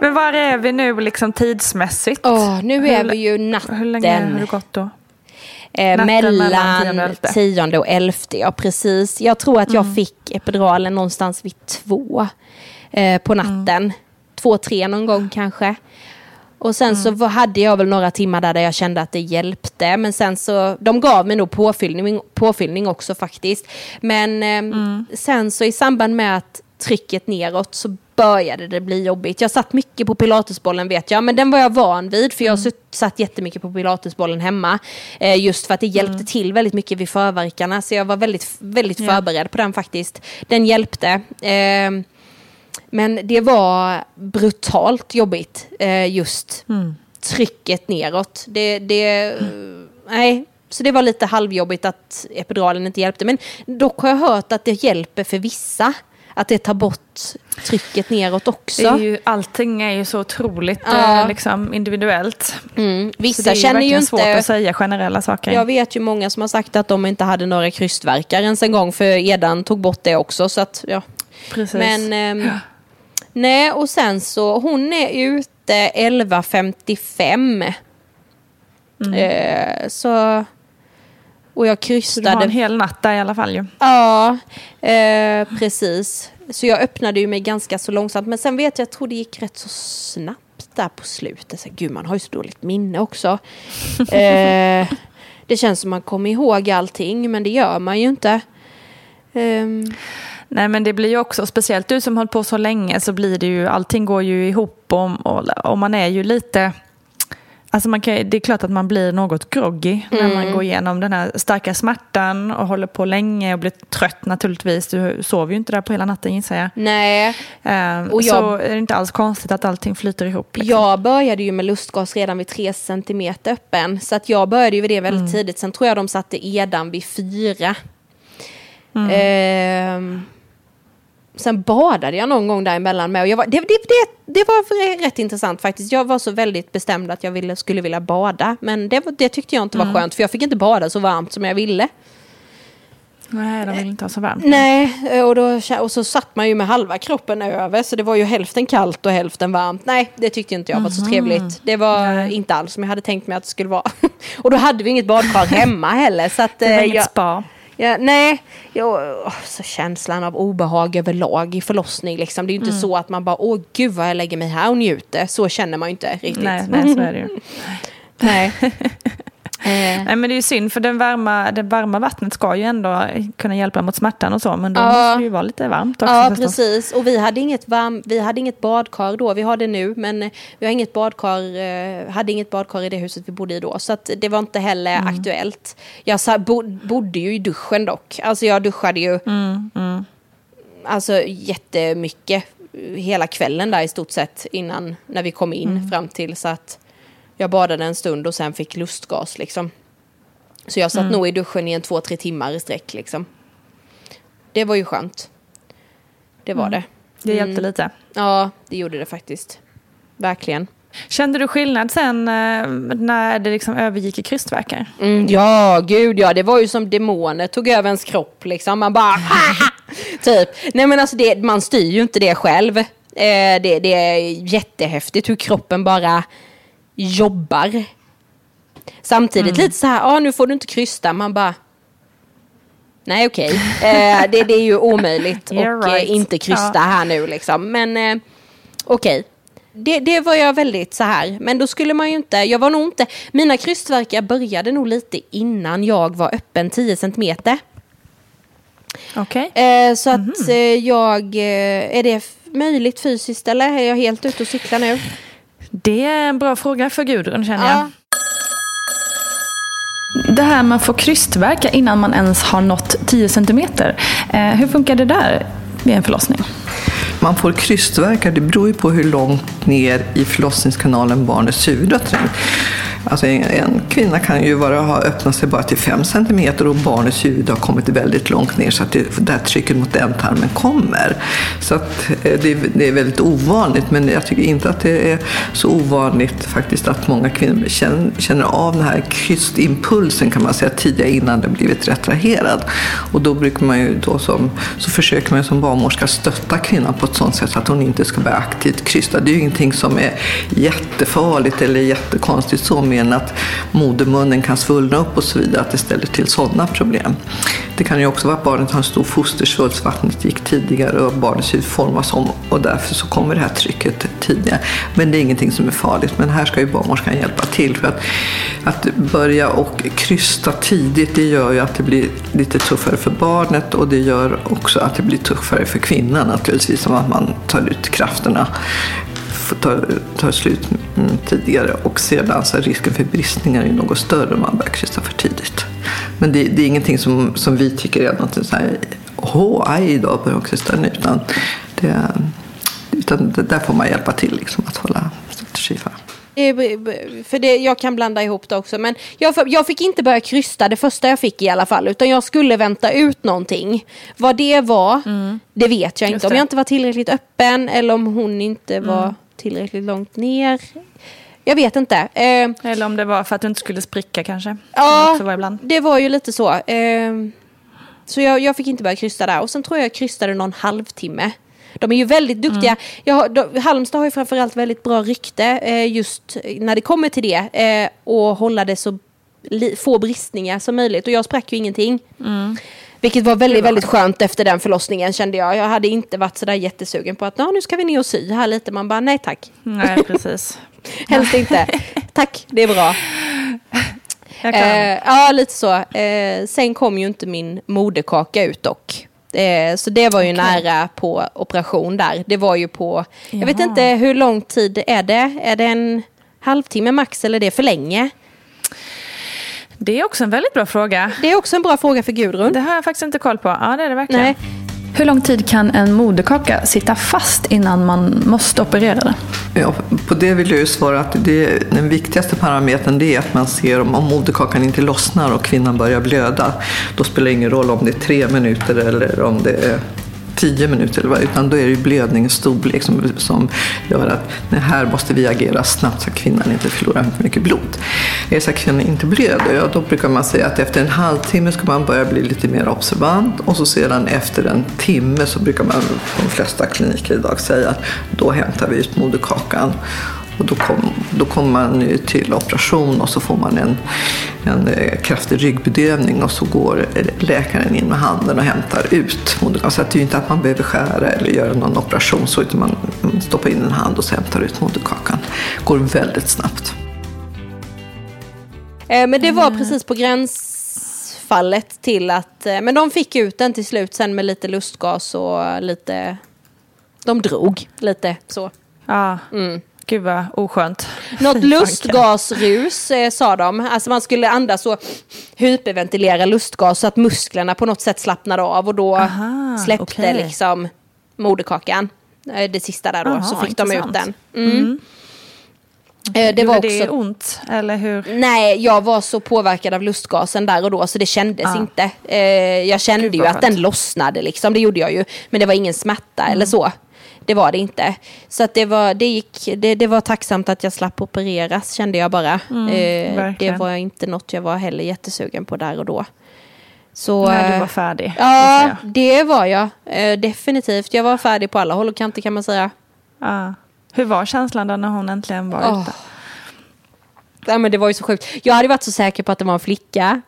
Men var är vi nu liksom tidsmässigt? Åh, nu är Hur- vi ju natten. Hur länge har det gått då? Eh, mellan tionde och mellan elfte. tionde och elfte, ja precis. Jag tror att Mm. jag fick epiduralen någonstans vid två eh, på natten. Mm. Två, tre någon gång kanske. Och sen så Mm. var- hade jag väl några timmar där, där jag kände att det hjälpte. Men sen så, de gav mig nog påfyllning, påfyllning också faktiskt. Men Mm. sen så i samband med att trycket neråt så började det bli jobbigt. Jag satt mycket på pilatesbollen vet jag, men den var jag van vid för jag sutt- satt jättemycket på pilatesbollen hemma. Eh, just för att det hjälpte till väldigt mycket vid förverkarna, så jag var väldigt, väldigt Ja. förberedd på den faktiskt. Den hjälpte. Ehm, men det var brutalt jobbigt, eh, just trycket neråt. Det, det, eh, nej, så det var lite halvjobbigt att epiduralen inte hjälpte. Men dock har jag hört att det hjälper för vissa. Att det tar bort trycket neråt också. Är ju, allting är ju så otroligt Ja. eh, liksom, individuellt. mm, Så vissa det är ju känner ju inte... svårt att säga generella saker. Jag vet ju många som har sagt att de inte hade några krystvärkar ens en gång för Edan tog bort det också. Så att, ja. Precis. Men ehm, nej, och sen så hon är ute 11.55. Eh, så och jag så du har krystade. en hel natt där i alla fall ju. Ja, eh, precis. Så jag öppnade ju mig ganska så långsamt. Men sen vet jag, jag tror det gick rätt så snabbt där på slutet. Så, gud, man har ju så dåligt minne också. eh, det känns som man kommer ihåg allting, men det gör man ju inte. Ehm, Nej men det blir ju också, speciellt du som hållit på så länge så blir det ju, allting går ju ihop och, och, och man är ju lite Alltså man kan, det är klart att man blir något groggy när man går igenom den här starka smärtan och håller på länge och blir trött naturligtvis. Du sover ju inte där på hela natten gissar jag. nej, Ehm, Och jag- Så är det inte alls konstigt att allting flyter ihop. Liksom. Jag började ju med lustgas redan vid 3 cm öppen. Så att jag började ju vid det väldigt Mm. tidigt. Sen tror jag de satte edan vid 4. Mm. Ehm, sen badade jag någon gång däremellan med. Och jag var, det, det, det, det var rätt intressant faktiskt. Jag var så väldigt bestämd att jag ville, skulle vilja bada. Men det, det tyckte jag inte Mm. var skönt. För jag fick inte bada så varmt som jag ville. Nej, de vill inte ha så varmt. Nej, och, då, och så satt man ju med halva kroppen över. Så det var ju hälften kallt och hälften varmt. Nej, det tyckte inte jag var så trevligt. Det var inte alls som jag hade tänkt mig att det skulle vara. och då hade vi inget badkar hemma heller. Så att, Det var eh, inget jag, spa. Ja, nej, jag, så känslan av obehag överlag i förlossning. Liksom. Det är ju inte så att man bara, åh gud vad jag lägger mig här och njuter. Så känner man ju inte riktigt. Nej, nej, så är det ju. Nej. Nej, men det är ju synd, för den varma, det varma vattnet ska ju ändå kunna hjälpa mot smärtan och så, men då Ja. måste det ju vara lite varmt också. Ja, förstås. precis. Och vi hade, inget varm, vi hade inget badkar då. Vi har det nu, men eh, vi har inget badkar, eh, hade inget badkar i det huset vi bodde i då. Så att det var inte heller Mm. aktuellt. Jag sa, bo, bodde ju i duschen dock. Alltså jag duschade ju Mm, alltså, jättemycket eh, hela kvällen där i stort sett innan när vi kom in Mm. fram till så att jag badade en stund och sen fick lustgas liksom. Så jag satt Mm. nog i duschen i en två, tre timmar i sträck liksom. Det var ju skönt. Det var det. Det hjälpte lite. Ja, det gjorde det faktiskt. Verkligen. Kände du skillnad sen eh, när det liksom övergick i krystvärkar? Mm, ja, gud ja. Det var ju som demoner tog över ens kropp liksom. Man bara... typ. Nej men alltså det, man styr ju inte det själv. Eh, det, det är jättehäftigt hur kroppen bara jobbar. Samtidigt lite så här, ja nu får du inte krysta. Man bara... Nej okej. Eh, det, det är ju omöjligt att eh, right. inte krysta Ja. här nu liksom. Men eh, okej. Det, det var jag väldigt så här. Men då skulle man ju inte, jag var nog inte, mina krystvärkar började nog lite innan jag var öppen 10 centimeter. Okej. Eh, så att eh, jag, eh, är det möjligt fysiskt eller är jag helt ute och cyklar nu? Det är en bra fråga för Gudrun känner jag. Ja. Det här med att få krystverka innan man ens har nått 10 centimeter. Eh, hur funkar det där vid en förlossning? Man får krystvärkar, det beror ju på hur långt ner i förlossningskanalen barnets huvud har trängt. Alltså en, en kvinna kan ju bara ha öppnat sig bara till 5 cm och barnets huvud har kommit väldigt långt ner så att det, där trycket mot ändtarmen kommer. Så att eh, det, är- det är väldigt ovanligt men jag tycker inte att det är så ovanligt faktiskt att många kvinnor känner, känner av den här krystimpulsen kan man säga tidigare innan den blivit retraherad. Och då brukar man ju då som, så försöker man ju som barnmorska stötta kvinnan på ett sådant sätt att hon inte ska börja aktivt krysta. Det är ju ingenting som är jättefarligt eller jättekonstigt så mer än att modermunnen kan svullna upp och så vidare, att det ställer till sådana problem. Det kan ju också vara att barnet har en stor fostersvulst, vattnet gick tidigare och barnets hud formas om och därför så kommer det här trycket tidigare. Men det är ingenting som är farligt. Men här ska ju barnmorskan hjälpa till för att, att börja och krysta tidigt det gör ju att det blir lite tuffare för barnet och det gör också att det blir tuffare för kvinnan naturligtvis, som att man tar ut krafterna tar, tar slut mm, tidigare och sedan så är risken för bristningar är något större om man börjar krysta för tidigt. Men det, det är ingenting som, som vi tycker är något så här, åh, aj då, börjar jag krysta nu, utan, det, utan det, där får man hjälpa till liksom, att hålla strategi för. Eh, För det, jag kan blanda ihop det också. Men jag, jag fick inte börja krysta det första jag fick i alla fall. Utan jag skulle vänta ut någonting. Vad det var, det vet jag Just inte. Om jag inte var tillräckligt öppen eller om hon inte var tillräckligt långt ner. Jag vet inte. Eh, Eller om det var för att du inte skulle spricka kanske? Kan Ja. ibland. det var ju lite så. Eh, så jag, jag fick inte börja krysta där. Och sen tror jag jag krystade någon halvtimme. De är ju väldigt duktiga. Jag har, de, Halmstad har ju framförallt väldigt bra rykte eh, just när det kommer till det. Eh, och hålla det så li, få bristningar som möjligt. Och jag sprack ju ingenting. Vilket var väldigt, väldigt skönt efter den förlossningen kände jag. Jag hade inte varit sådär jättesugen på att "Ja, nu ska vi ner och sy här lite. Man bara nej tack. Nej, precis. Helst inte. tack, det är bra. Eh, ja, lite så. Eh, sen kom ju inte min moderkaka ut dock. Eh, så det var ju nära på operation där. Det var ju på, jag vet inte hur lång tid är det? Är det en halvtimme max eller är det för länge? Det är också en väldigt bra fråga. Det är också en bra fråga för Gudrun. Det har jag faktiskt inte koll på. Ja, det är det verkligen. Nej. Hur lång tid kan en moderkaka sitta fast innan man måste operera den? Ja, på det vill jag ju svara att det, den viktigaste parametern det är att man ser om, om moderkakan inte lossnar och kvinnan börjar blöda. Då spelar det ingen roll om det är tre minuter eller om det är tio minuter, eller vad, utan då är det ju blödningens storlek som, som gör att nej, här måste vi agera snabbt så att kvinnan inte förlorar för mycket blod. Är det så att kvinnan inte blöder, ja, då brukar man säga att efter en halvtimme ska man börja bli lite mer observant och så sedan efter en timme så brukar man på de flesta kliniker idag säga att då hämtar vi ut moderkakan. Och då, kom, då kommer man till operation och så får man en, en eh, kraftig ryggbedövning och så går läkaren in med handen och hämtar ut moderkakan. Så att det är ju inte att man behöver skära eller göra någon operation så utan man man stoppar in en hand och så hämtar ut moderkakan. Det går väldigt snabbt. Eh, men det var precis på gränsfallet till att, eh, men de fick ut den till slut sen med lite lustgas och lite, de drog lite så. Ja, Mm. Gud vad oskönt. Något lustgasrus eh, sa de. Alltså man skulle andas och hyperventilera lustgas så att musklerna på något sätt slappnade av och då Aha, släppte okej. liksom moderkakan. eh, Det sista där då, Jaha, så fick de ut intressant. den. Mm. Eh, Det var det också... ont? Eller hur? Nej, jag var så påverkad av lustgasen där och då så det kändes Ja. inte. Eh, jag kände Gud, ju att den lossnade liksom, det gjorde jag ju. Men det var ingen smärta Mm. eller så. Det var det inte. Så att det, var, det, gick, det, det var tacksamt att jag slapp opereras kände jag bara. Mm, eh, det var inte något jag var heller jättesugen på där och då. Så, När du eh, var färdig? Ja, det var jag. Eh, definitivt. Jag var färdig på alla håll och kanter kan man säga. Ja. Hur var känslan då när hon äntligen var Åh. ute? Ja, men det var ju så sjukt. Jag hade varit så säker på att det var en flicka.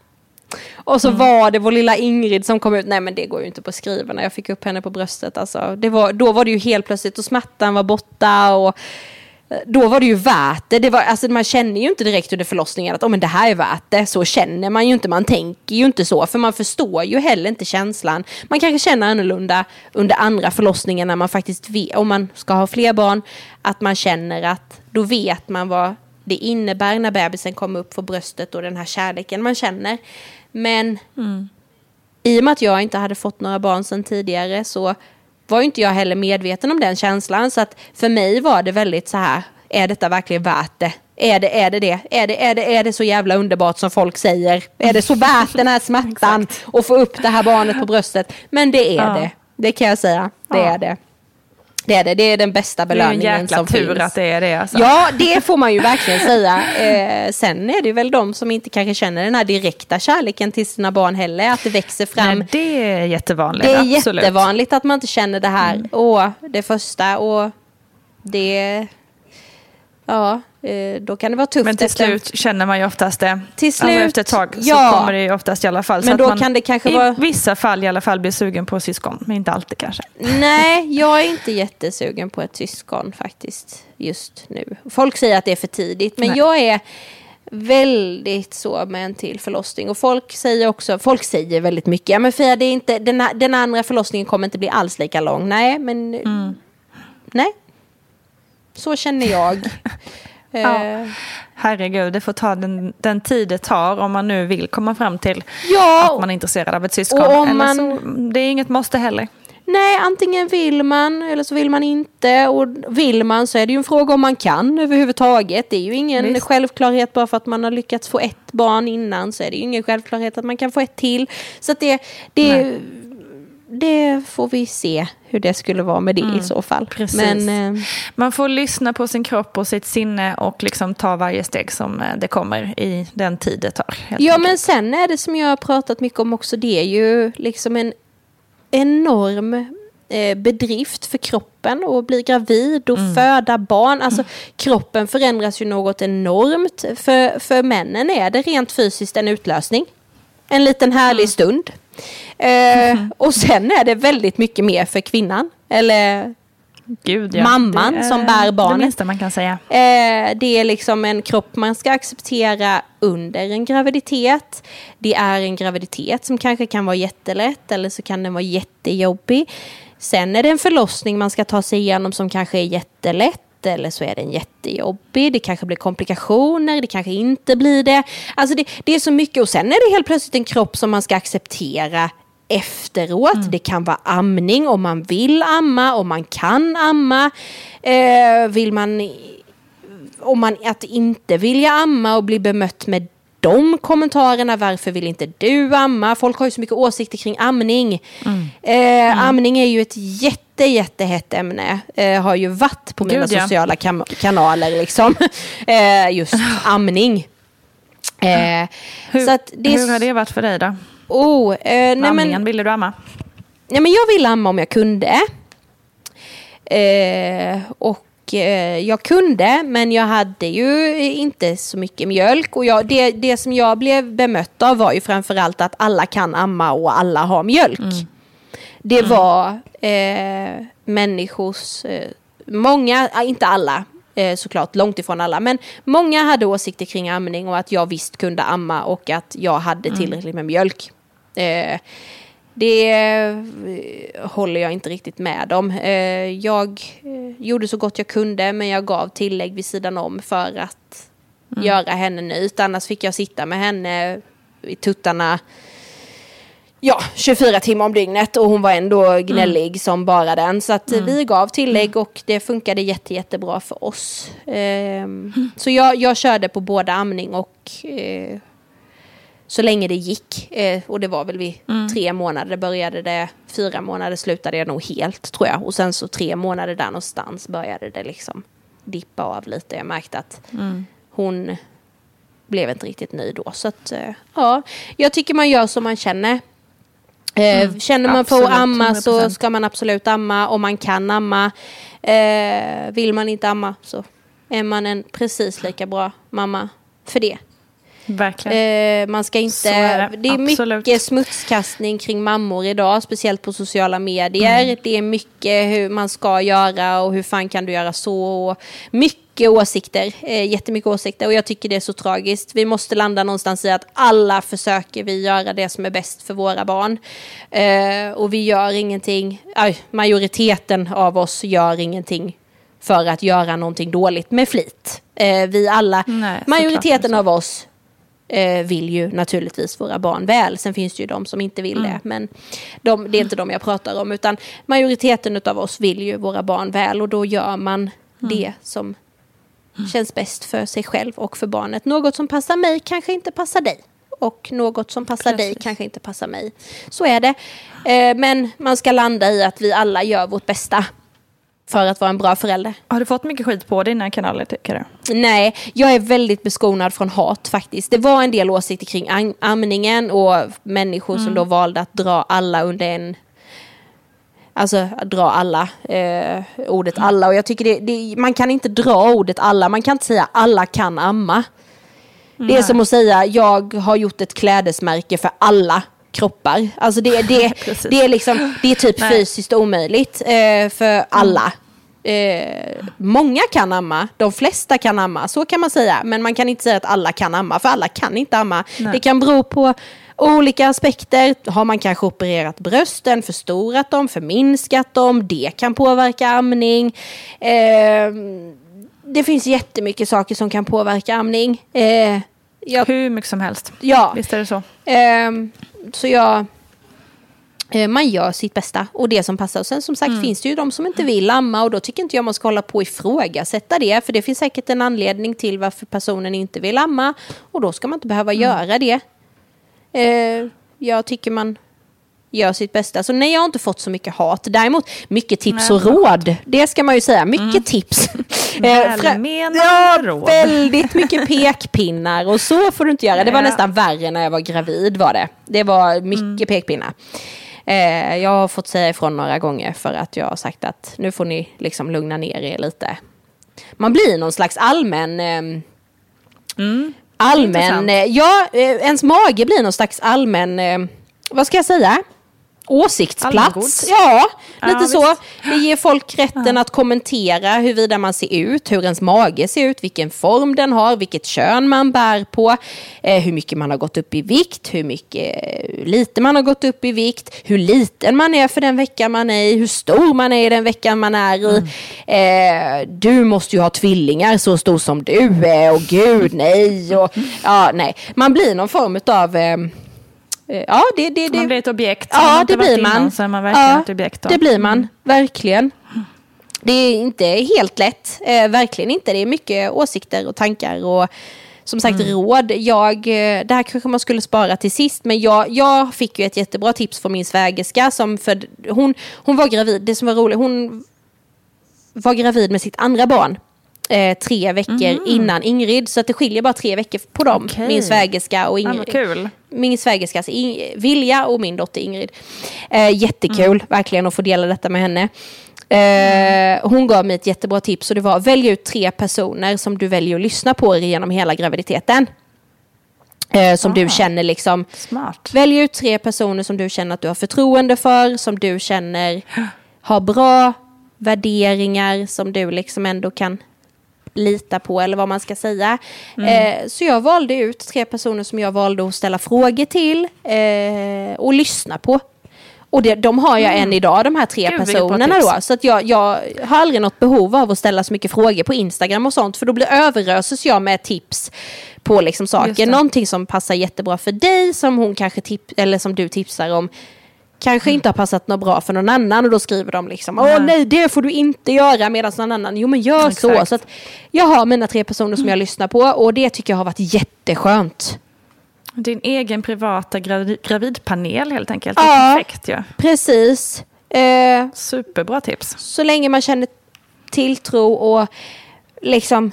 Och Mm. så var det vår lilla Ingrid som kom ut. Nej men det går ju inte på skriva när jag fick upp henne på bröstet. Alltså, det var, då var det ju helt plötsligt och smärtan var borta. Och eh, då var det ju värt det. det var, alltså, man känner ju inte direkt under förlossningen att oh, men det här är värt det. Så känner man ju inte. Man tänker ju inte så. För man förstår ju heller inte känslan. Man kanske känner annorlunda under andra förlossningen när man faktiskt vet, om man ska ha fler barn. Att man känner att då vet man vad det innebär när bebisen kommer upp för bröstet och den här kärleken man känner. Men i och med att jag inte hade fått några barn sedan tidigare så var inte jag heller medveten om den känslan. Så att för mig var det väldigt så här, är detta verkligen värt det? Är det är det, det? Är, det, är, det, är det så jävla underbart som folk säger? Är det så värt den här smärtan att få upp det här barnet på bröstet? Men det är Ja. det. Det kan jag säga. Det Ja. är det. Det är det. Det är den bästa Det är en belöningen jäkla som tur finns. att det är det. Alltså. Ja, det får man ju verkligen säga. Eh, sen är det väl de som inte kanske känner den här direkta kärleken till sina barn heller. Att det växer fram. Nej, det är jättevanligt. det är absolut. jättevanligt att man inte känner det här. Åh, det första och det... Ja, då kan det vara tufft. Men till efter- slut känner man ju oftast det. Till Alltså slut, efter ett tag så ja. kommer det ju oftast i alla fall. så Men att då kan det kanske i vara- vissa fall i alla fall blir sugen på syskon. Men inte alltid kanske. Nej, jag är inte jättesugen på ett syskon faktiskt just nu. Folk säger att det är för tidigt, men Nej. jag är väldigt så med en till förlossning. Och folk säger också, folk säger väldigt mycket, ja men Fia, det är inte, den, den andra förlossningen kommer inte bli alls lika lång. Nej, men Mm. nej. Så känner jag. Ja. Eh, Herregud, det får ta den, den tid det tar om man nu vill komma fram till Ja, att man är intresserad av ett syskon. och om man- så, det är inget måste heller. Nej, antingen vill man eller så vill man inte. Och vill man så är det ju en fråga om man kan överhuvudtaget. Det är ju ingen Visst. självklarhet bara för att man har lyckats få ett barn innan så är det ju ingen självklarhet att man kan få ett till. Så att det, det, det får vi se hur det skulle vara med det i så fall. Mm, precis. Men eh, Man får lyssna på sin kropp och sitt sinne och liksom ta varje steg som eh, det kommer i den tid det tar. Ja, enkelt. men sen är det som jag har pratat mycket om också, det är ju liksom en enorm eh, bedrift för kroppen att bli gravid och föda barn. Alltså kroppen förändras ju något enormt. För, för männen är det rent fysiskt en utlösning. En liten härlig stund. Eh, och sen är det väldigt mycket mer för kvinnan. Eller Gud, ja. mamman Det är som bär barnet. Det minsta man kan säga. Eh, det är liksom en kropp man ska acceptera under en graviditet. Det är en graviditet som kanske kan vara jättelätt eller så kan den vara jättejobbig. Sen är det en förlossning man ska ta sig igenom som kanske är jättelätt eller så är den jättejobbig. Det kanske blir komplikationer, det kanske inte blir det. Alltså det, det är så mycket och sen är det helt plötsligt en kropp som man ska acceptera efteråt. Det kan vara amning om man vill amma, om man kan amma. Eh, vill man, om man att inte vilja amma och bli bemött med de kommentarerna. Varför vill inte du amma? Folk har ju så mycket åsikter kring amning. Eh, Amning är ju ett jätte, jättehett ämne. Eh, har ju varit på mina Gud, ja. sociala kam- kanaler liksom. eh, just amning. Eh, Hur, så det hur har det varit för dig då? Oh, eh, nej men, Amningen, ville du amma? nej men jag ville amma om jag kunde. Eh, och eh, jag kunde, men jag hade ju inte så mycket mjölk. Och jag, det, det som jag blev bemött av var ju framförallt att alla kan amma och alla har mjölk. Det var eh, människors, eh, många, inte alla, eh, såklart, långt ifrån alla. Men många hade åsikter kring amning och att jag visst kunde amma och att jag hade Mm. tillräckligt med mjölk. Eh, det eh, håller jag inte riktigt med om. Eh, jag gjorde så gott jag kunde men jag gav tillägg vid sidan om för att göra henne nöjd. Annars fick jag sitta med henne i tuttarna ja, 24 timmar om dygnet och hon var ändå gnällig som bara den. Så att eh, vi gav tillägg och det funkade jätte, jättebra för oss. Ehm, Så jag, jag körde på både amning och eh, så länge det gick. Eh, och det var väl vid tre månader började det, fyra månader slutade jag nog helt tror jag. Och sen så tre månader där någonstans började det liksom dippa av lite. Jag märkte att hon blev inte riktigt nöjd då. Så att, eh, ja, jag tycker man gör som man känner. Eh, Känner man för att Absolut, amma så 100%. ska man absolut amma om man kan amma. Eh, vill man inte amma så är man en precis lika bra mamma för det. Verkligen. Eh, man ska inte, är det, det, är absolut. mycket smutskastning kring mammor idag, speciellt på sociala medier. Mm. Det är mycket hur man ska göra och hur fan kan du göra så. Mycket åsikter, eh, jättemycket åsikter och jag tycker det är så tragiskt. Vi måste landa någonstans i att alla försöker vi göra det som är bäst för våra barn. Eh, och vi gör ingenting, aj, majoriteten av oss gör ingenting för att göra någonting dåligt med flit. Eh, vi alla, Nej, majoriteten av oss eh, vill ju naturligtvis våra barn väl. Sen finns det ju de som inte vill Mm. det. Men de, det är inte de jag pratar om. Utan majoriteten av oss vill ju våra barn väl. Och då gör man Mm. det som känns bäst för sig själv och för barnet. Något som passar mig kanske inte passar dig. Och något som passar dig Precis. kanske inte passar mig. Så är det. Eh, men man ska landa i att vi alla gör vårt bästa. För att vara en bra förälder. Har du fått mycket skit på dina kanaler tycker du? Nej, jag är väldigt beskonad från hat faktiskt. Det var en del åsikter kring am- amningen och människor som då valde att dra alla under en... Alltså dra alla, eh, ordet alla. Och jag tycker det, det, man kan inte dra ordet alla, man kan inte säga alla kan amma. Det är som att säga jag har gjort ett klädesmärke för alla kroppar. Alltså det, det, det, är, liksom, det är typ Nej. fysiskt omöjligt eh, för alla. Eh, många kan amma, de flesta kan amma, så kan man säga. Men man kan inte säga att alla kan amma, för alla kan inte amma. Det kan bero på olika aspekter. Har man kanske opererat brösten, förstorat dem, förminskat dem, det kan påverka amning. Eh, det finns jättemycket saker som kan påverka amning. Eh, jag, Hur mycket som helst. ja, Visst är det så? Ehm, så jag... eh, Man gör sitt bästa och det som passar. Och sen som sagt Mm. finns det ju de som inte vill amma och då tycker inte jag man ska hålla på och ifrågasätta det. För det finns säkert en anledning till varför personen inte vill amma. Och då ska man inte behöva Mm. göra det. Eh, jag tycker man gör sitt bästa. Så nej, jag har inte fått så mycket hat. Däremot mycket tips Nej, och råd. Det ska man ju säga. Mycket tips. Eh, Välmenande ja, råd. väldigt mycket pekpinnar och så får du inte göra. Det var Ja. nästan värre när jag var gravid var det. Det var mycket pekpinnar. Eh, jag har fått säga ifrån några gånger för att jag har sagt att nu får ni liksom lugna ner er lite. Man blir någon slags allmän... ehm, allmän... Intressant. eh, Ja, ens mage blir någon slags allmän... eh, Vad ska jag säga? Åsiktsplats. Ja, Ja, lite så. visst. Det ger folk rätten att kommentera huruvida man ser ut, hur ens mage ser ut, vilken form den har, vilket kön man bär på, eh, hur mycket man har gått upp i vikt, hur mycket eh, lite man har gått upp i vikt, hur liten man är för den veckan man är i, hur stor man är i den veckan man är i. Eh, du måste ju ha tvillingar så stor som du är och gud nej. Och, ja, nej. Man blir någon form av... Eh, ja, det, det, det, Man blir ett objekt. Ja, man det blir innan man. Så är man verkligen ja, ett objekt. Då. Det blir man, verkligen. Det är inte helt lätt, eh, verkligen inte. Det är mycket åsikter och tankar och som sagt råd. Jag, eh, det här kanske man skulle spara till sist, men jag, jag fick ju ett jättebra tips från min svägerska. Som för, hon, hon var gravid, det som var roligt, hon var gravid med sitt andra barn. Eh, tre veckor innan Ingrid, så att det skiljer bara tre veckor på dem. Okej. Min svägerska och Ja, Ingrid kul. min svägerskas In- Vilja och min dotter Ingrid. Eh, jättekul Mm. verkligen att få dela detta med henne. Eh, hon gav mig ett jättebra tips och det var välj ut tre personer som du väljer att lyssna på genom hela graviditeten. Eh, som Ah. du känner liksom. Smart. Välj ut tre personer som du känner att du har förtroende för, som du känner har bra värderingar, som du liksom ändå kan lita på eller vad man ska säga. Eh, så jag valde ut tre personer som jag valde att ställa frågor till eh, och lyssna på. Och det, de har jag än idag, de här tre Gud, personerna då. Så att jag, jag har aldrig något behov av att ställa så mycket frågor på Instagram och sånt. För då blir överöses jag med tips på liksom saker. Någonting som passar jättebra för dig, som hon kanske tip eller som du tipsar om. Kanske inte har passat något bra för någon annan och då skriver de liksom Åh Nej. det får du inte göra medan någon annan Jo men gör så. Exakt. så att jag har mina tre personer som jag lyssnar på och det tycker jag har varit jätteskönt. Din egen privata gravid, gravidpanel helt enkelt. Ja. perfekt ju. Precis. Eh, Superbra tips. så länge man känner tilltro och liksom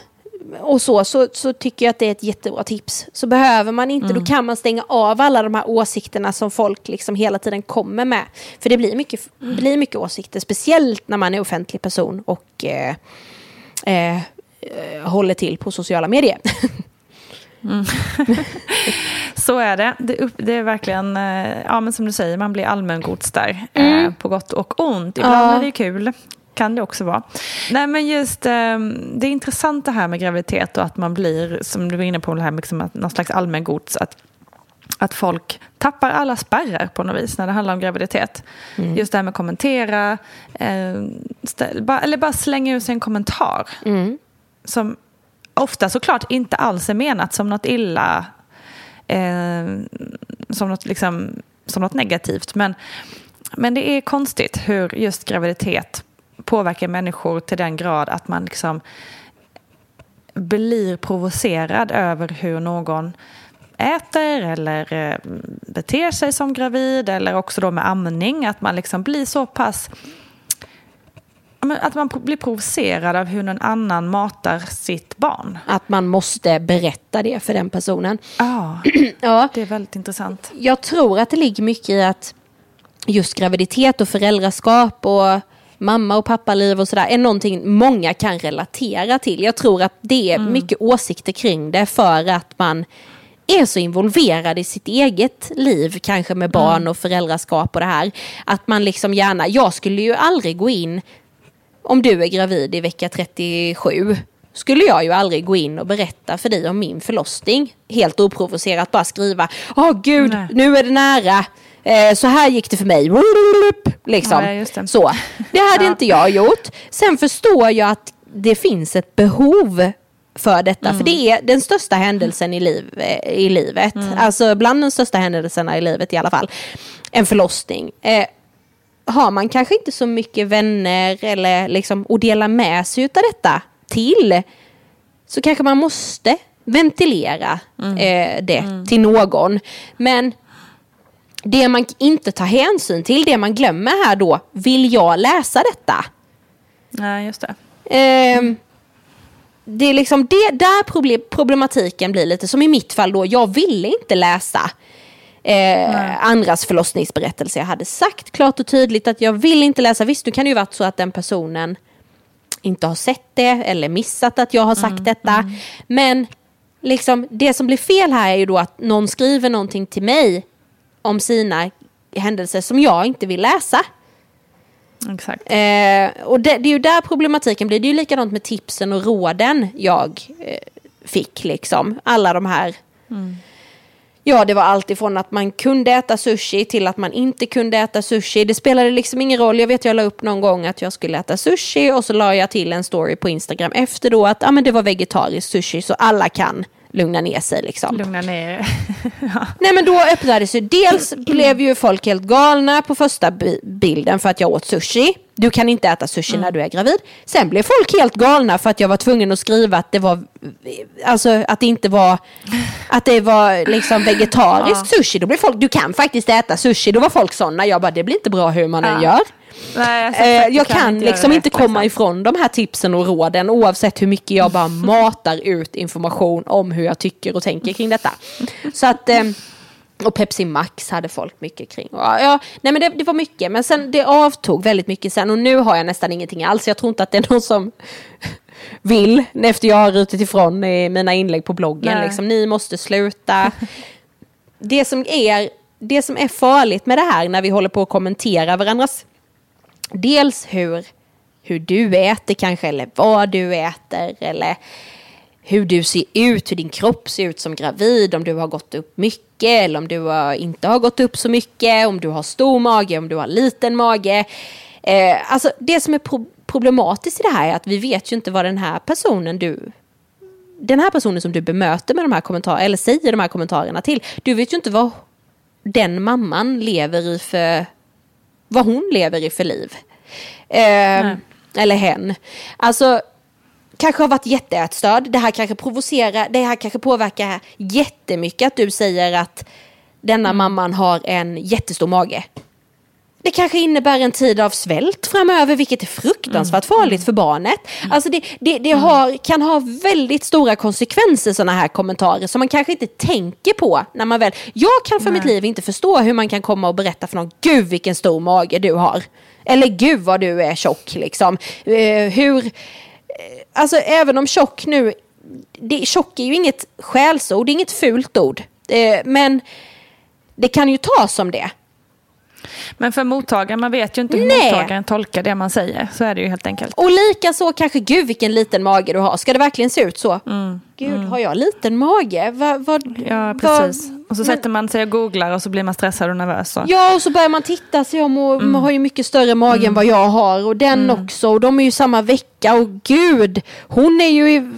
och så, så, så tycker jag att det är ett jättebra tips. Så behöver man inte, då kan man stänga av alla de här åsikterna som folk liksom hela tiden kommer med. För det blir mycket, blir mycket åsikter, speciellt när man är offentlig person och eh, eh, eh, håller till på sociala medier. Så är det. Det, det är verkligen, eh, ja men som du säger, man blir allmängods där. Mm. Eh, på gott och ont. Ibland Ja. är det kul. Kan det också vara. Nej men just, eh, det är intressant det här med graviditet och att man blir, som du var inne på, det här liksom någon slags allmängods. Att, att folk tappar alla spärrar på något vis när det handlar om graviditet. Mm. Just det här med att kommentera, eh, stä- bara, eller bara slänga ut sig en kommentar. Mm. Som ofta såklart inte alls är menat som något illa, eh, som, något, liksom, som något negativt. Men, men det är konstigt hur just graviditet påverkar människor till den grad att man liksom blir provocerad över hur någon äter eller eh, beter sig som gravid eller också då med amning. Att man liksom blir så pass Att man blir provocerad av hur någon annan matar sitt barn. Att man måste berätta det för den personen. Ja, Ja. det är väldigt intressant. Jag tror att det ligger mycket i att just graviditet och föräldraskap och mamma och pappaliv och sådär är någonting många kan relatera till. Jag tror att det är mycket åsikter kring det för att man är så involverad i sitt eget liv, kanske med barn och föräldraskap och det här. Att man liksom gärna, jag skulle ju aldrig gå in, om du är gravid i vecka 37, skulle jag ju aldrig gå in och berätta för dig om min förlossning. Helt oprovocerat bara skriva, åh gud, Nej. nu är det nära. Eh, så här gick det för mig. Liksom. Ja, det. Så. Det hade Ja. inte jag gjort. Sen förstår jag att det finns ett behov för detta. Mm. För det är den största händelsen i, liv, eh, i livet. Mm. Alltså bland de största händelserna i livet i alla fall. En förlossning. Eh, har man kanske inte så mycket vänner eller liksom att dela med sig av detta till så kanske man måste ventilera Mm. eh, det till någon. Men det man inte tar hänsyn till, det man glömmer här då, vill jag läsa detta? Nej, just det. Ehm, det är liksom det där problem, problematiken blir lite som i mitt fall då, jag ville inte läsa eh, andras förlossningsberättelse. Jag hade sagt klart och tydligt att jag vill inte läsa. Visst, nu kan det ju varit så att den personen inte har sett det eller missat att jag har sagt detta. Men liksom, det som blir fel här är ju då att någon skriver någonting till mig om sina händelser som jag inte vill läsa. Exakt. Eh, och det, det är ju där problematiken blir. Det är ju likadant med tipsen och råden jag eh, fick. Liksom. Alla de här. Ja, det var allt ifrån att man kunde äta sushi till att man inte kunde äta sushi. Det spelade liksom ingen roll. Jag vet jag la upp någon gång att jag skulle äta sushi och så la jag till en story på Instagram efter då att ah, men det var vegetarisk sushi så alla kan lugna ner sig. Liksom. Lugna ner er. Nej men då öppnades ju, dels blev ju folk helt galna på första bi- bilden för att jag åt sushi. Du kan inte äta sushi när du är gravid. Sen blev folk helt galna för att jag var tvungen att skriva att det var, alltså att det inte var, att det var liksom vegetarisk sushi. Då blev folk, du kan faktiskt äta sushi. Då var folk sådana, jag bara det blir inte bra hur man än Ja. gör. Nej, alltså, Eh, jag du kan inte liksom inte komma liksom. ifrån de här tipsen och råden oavsett hur mycket jag bara matar ut information om hur jag tycker och tänker kring detta. Så att, eh, och Pepsi Max hade folk mycket kring. Ja, nej men det, det var mycket, men sen det avtog väldigt mycket sen och nu har jag nästan ingenting alls. Jag tror inte att det är någon som vill efter jag har rutit ifrån i mina inlägg på bloggen. Liksom, ni måste sluta. det, som är, det som är farligt med det här när vi håller på att kommentera varandras dels hur hur du äter kanske, eller vad du äter, eller hur du ser ut, hur din kropp ser ut som gravid, om du har gått upp mycket eller om du har, inte har gått upp så mycket, om du har stor mage, om du har liten mage. Eh, alltså det som är pro problematiskt i det här är att vi vet ju inte vad den här personen du den här personen som du bemöter med de här kommentarerna, eller säger de här kommentarerna till, du vet ju inte vad den mamman lever i för, vad hon lever i för liv. Eh, eller hen. Alltså, kanske har varit jätteätstörd. Det här kanske provocerar, det här kanske påverkar jättemycket att du säger att denna mm. mamman har en jättestor mage. Det kanske innebär en tid av svält framöver, vilket är fruktansvärt mm. farligt för barnet. Mm. Alltså det, det, det mm. har, kan ha väldigt stora konsekvenser, sådana här kommentarer, som man kanske inte tänker på när man väl... Jag kan för Nej. mitt liv inte förstå hur man kan komma och berätta för någon, gud vilken stor mage du har. Eller gud vad du är tjock liksom. Uh, hur... Alltså även om tjock nu... Det, tjock är ju inget skällsord, det är inget fult ord. Uh, men det kan ju tas som det. Men för mottagaren, man vet ju inte hur Nej. mottagaren tolkar det man säger. Så är det ju helt enkelt. Och lika så kanske, gud vilken liten mage du har. Ska det verkligen se ut så? Mm. Gud, mm. har jag liten mage? Va, va, ja, precis. Va, och så sätter man sig och googlar och så blir man stressad och nervös. Och... Ja, och så börjar man titta sig om och mm. man har ju mycket större mage än mm. vad jag har. Och den mm. också. Och de är ju samma vecka. Och gud, hon är ju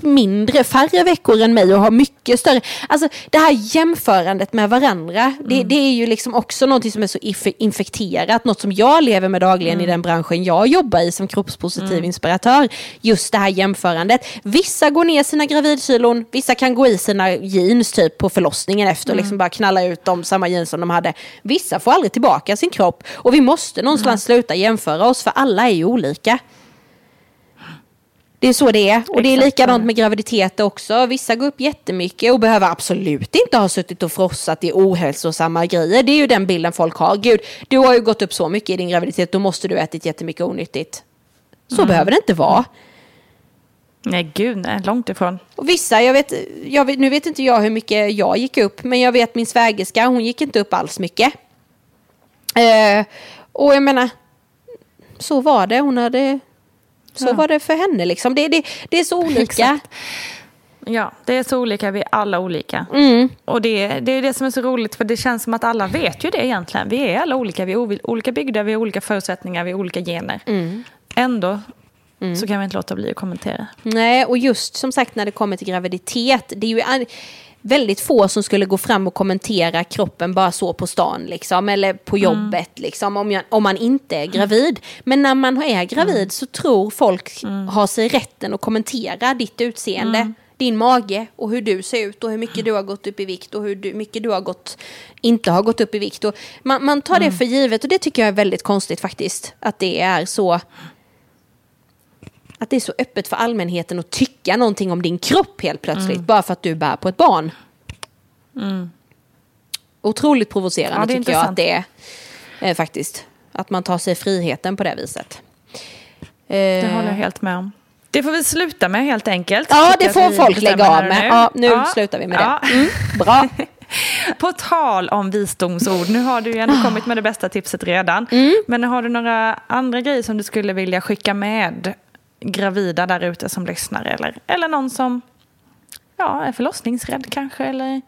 mindre, färre veckor än mig och har mycket större. Alltså det här jämförandet med varandra, mm. det, det, är ju liksom också något som är så infekterat, något som jag lever med dagligen mm. i den branschen jag jobbar i som kroppspositiv mm. inspiratör. Just det här jämförandet. Vissa går ner sina gravidkilon, vissa kan gå i sina jeans typ på förlossningen efter och mm. liksom bara knalla ut de samma jeans som de hade. Vissa får aldrig tillbaka sin kropp och vi måste någonstans sluta jämföra oss för alla är ju olika. Det är så det är. Och det är likadant med graviditet också. Vissa går upp jättemycket och behöver absolut inte ha suttit och frossat i ohälsosamma grejer. Det är ju den bilden folk har. Gud, du har ju gått upp så mycket i din graviditet, då måste du ätit jättemycket onyttigt. Så mm. behöver det inte vara. Nej, gud nej, långt ifrån. Och vissa, jag vet, jag vet, nu vet inte jag hur mycket jag gick upp, men jag vet min svägerska, hon gick inte upp alls mycket. Eh, och jag menar, så var det. Hon hade så ja. var det för henne. Liksom. Det, det, det är så olika. Exakt. Ja, det är så olika. Vi är alla olika. Mm. Och det, det är det som är så roligt, för det känns som att alla vet ju det egentligen. Vi är alla olika. Vi är olika byggda, vi har olika förutsättningar, vi har olika gener. Mm. Ändå mm. så kan vi inte låta bli att kommentera. Nej, och just som sagt när det kommer till graviditet. Det är ju väldigt få som skulle gå fram och kommentera kroppen bara så på stan liksom, eller på mm. jobbet mm. liksom, om, jag, om man inte är gravid. Men när man är gravid mm. så tror folk mm. har sig rätten att kommentera ditt utseende mm. din mage och hur du ser ut och hur mycket du har gått upp i vikt och hur du, mycket du har gått, inte har gått upp i vikt. Och man, man tar det för givet och det tycker jag är väldigt konstigt faktiskt. Att det är så att det är så öppet för allmänheten att tycka någonting om din kropp helt plötsligt. Mm. Bara för att du bär på ett barn. Mm. Otroligt provocerande ja, tycker jag att det är. Eh, faktiskt. Att man tar sig friheten på det viset. Det eh. håller jag helt med om. Det får vi sluta med helt enkelt. Ja, det får folk lägga av med. Nu. Ja, nu ja. slutar vi med det. Mm, bra. På tal om visdomsord, nu har du ju ändå kommit med det bästa tipset redan. Mm. Men har du några andra grejer som du skulle vilja skicka med gravida där ute som lyssnar eller, eller någon som ja, är förlossningsrädd kanske eller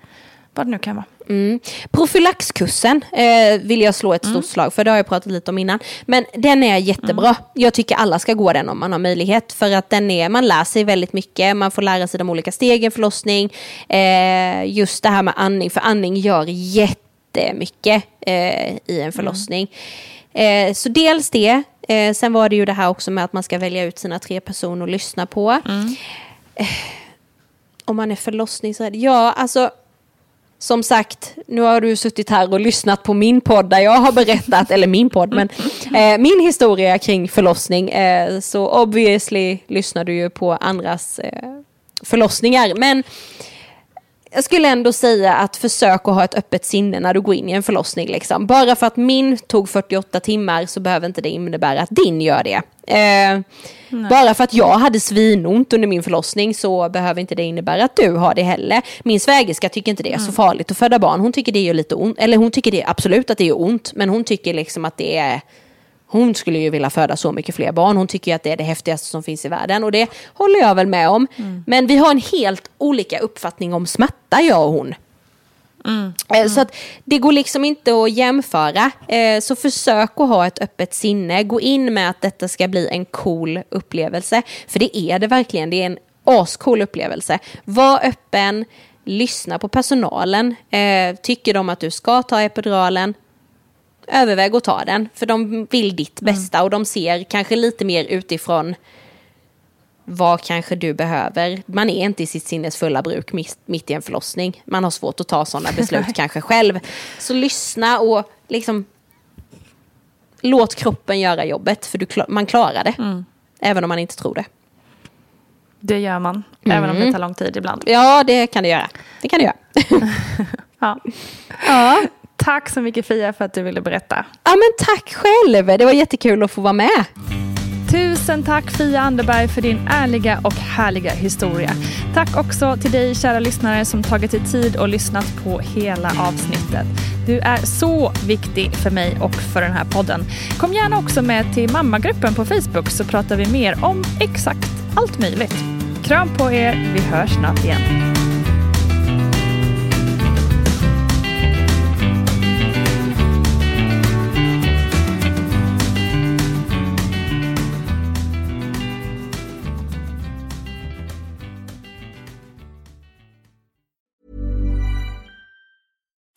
vad det nu kan vara. Mm. Profylaxkursen eh, vill jag slå ett stort mm. slag för, det har jag pratat lite om innan. Men den är jättebra. Mm. Jag tycker alla ska gå den om man har möjlighet. För att den är, man lär sig väldigt mycket, man får lära sig de olika stegen förlossning. Eh, just det här med andning, för andning gör jättemycket eh, i en mm. förlossning. Eh, så dels det, Eh, sen var det ju det här också med att man ska välja ut sina tre personer att lyssna på. Mm. Eh, om man är förlossningsrädd. Ja, alltså som sagt, nu har du suttit här och lyssnat på min podd där jag har berättat, eller min podd, men eh, min historia kring förlossning. Eh, så obviously lyssnar du ju på andras eh, förlossningar. Men jag skulle ändå säga att försök att ha ett öppet sinne när du går in i en förlossning. Liksom. Bara för att min tog 48 timmar så behöver inte det innebära att din gör det. Eh, bara för att jag hade svinont under min förlossning så behöver inte det innebära att du har det heller. Min svägerska tycker inte det är mm. så farligt att föda barn. Hon tycker det är lite ont, eller hon tycker det absolut att det är ont, men hon tycker liksom att det är hon skulle ju vilja föda så mycket fler barn. Hon tycker att det är det häftigaste som finns i världen. Och det håller jag väl med om. Mm. Men vi har en helt olika uppfattning om smärta, jag och hon. Mm. Mm. Så att det går liksom inte att jämföra. Eh, så försök att ha ett öppet sinne. Gå in med att detta ska bli en cool upplevelse. För det är det verkligen. Det är en ascool upplevelse. Var öppen, lyssna på personalen. Eh, tycker de att du ska ta epiduralen, överväg att ta den. För de vill ditt mm. bästa och de ser kanske lite mer utifrån vad kanske du behöver. Man är inte i sitt sinnes fulla bruk mitt i en förlossning. Man har svårt att ta sådana beslut kanske själv. Så lyssna och liksom låt kroppen göra jobbet. För du, man klarar det. Mm. Även om man inte tror det. Det gör man. Mm. Även om det tar lång tid ibland. Ja, det kan det göra. Det kan det göra. ja. ja. Tack så mycket Fia för att du ville berätta. Ja, men tack själv. Det var jättekul att få vara med. Tusen tack Fia Anderberg för din ärliga och härliga historia. Tack också till dig kära lyssnare som tagit dig tid och lyssnat på hela avsnittet. Du är så viktig för mig och för den här podden. Kom gärna också med till mammagruppen på Facebook så pratar vi mer om exakt allt möjligt. Kram på er, vi hörs snart igen.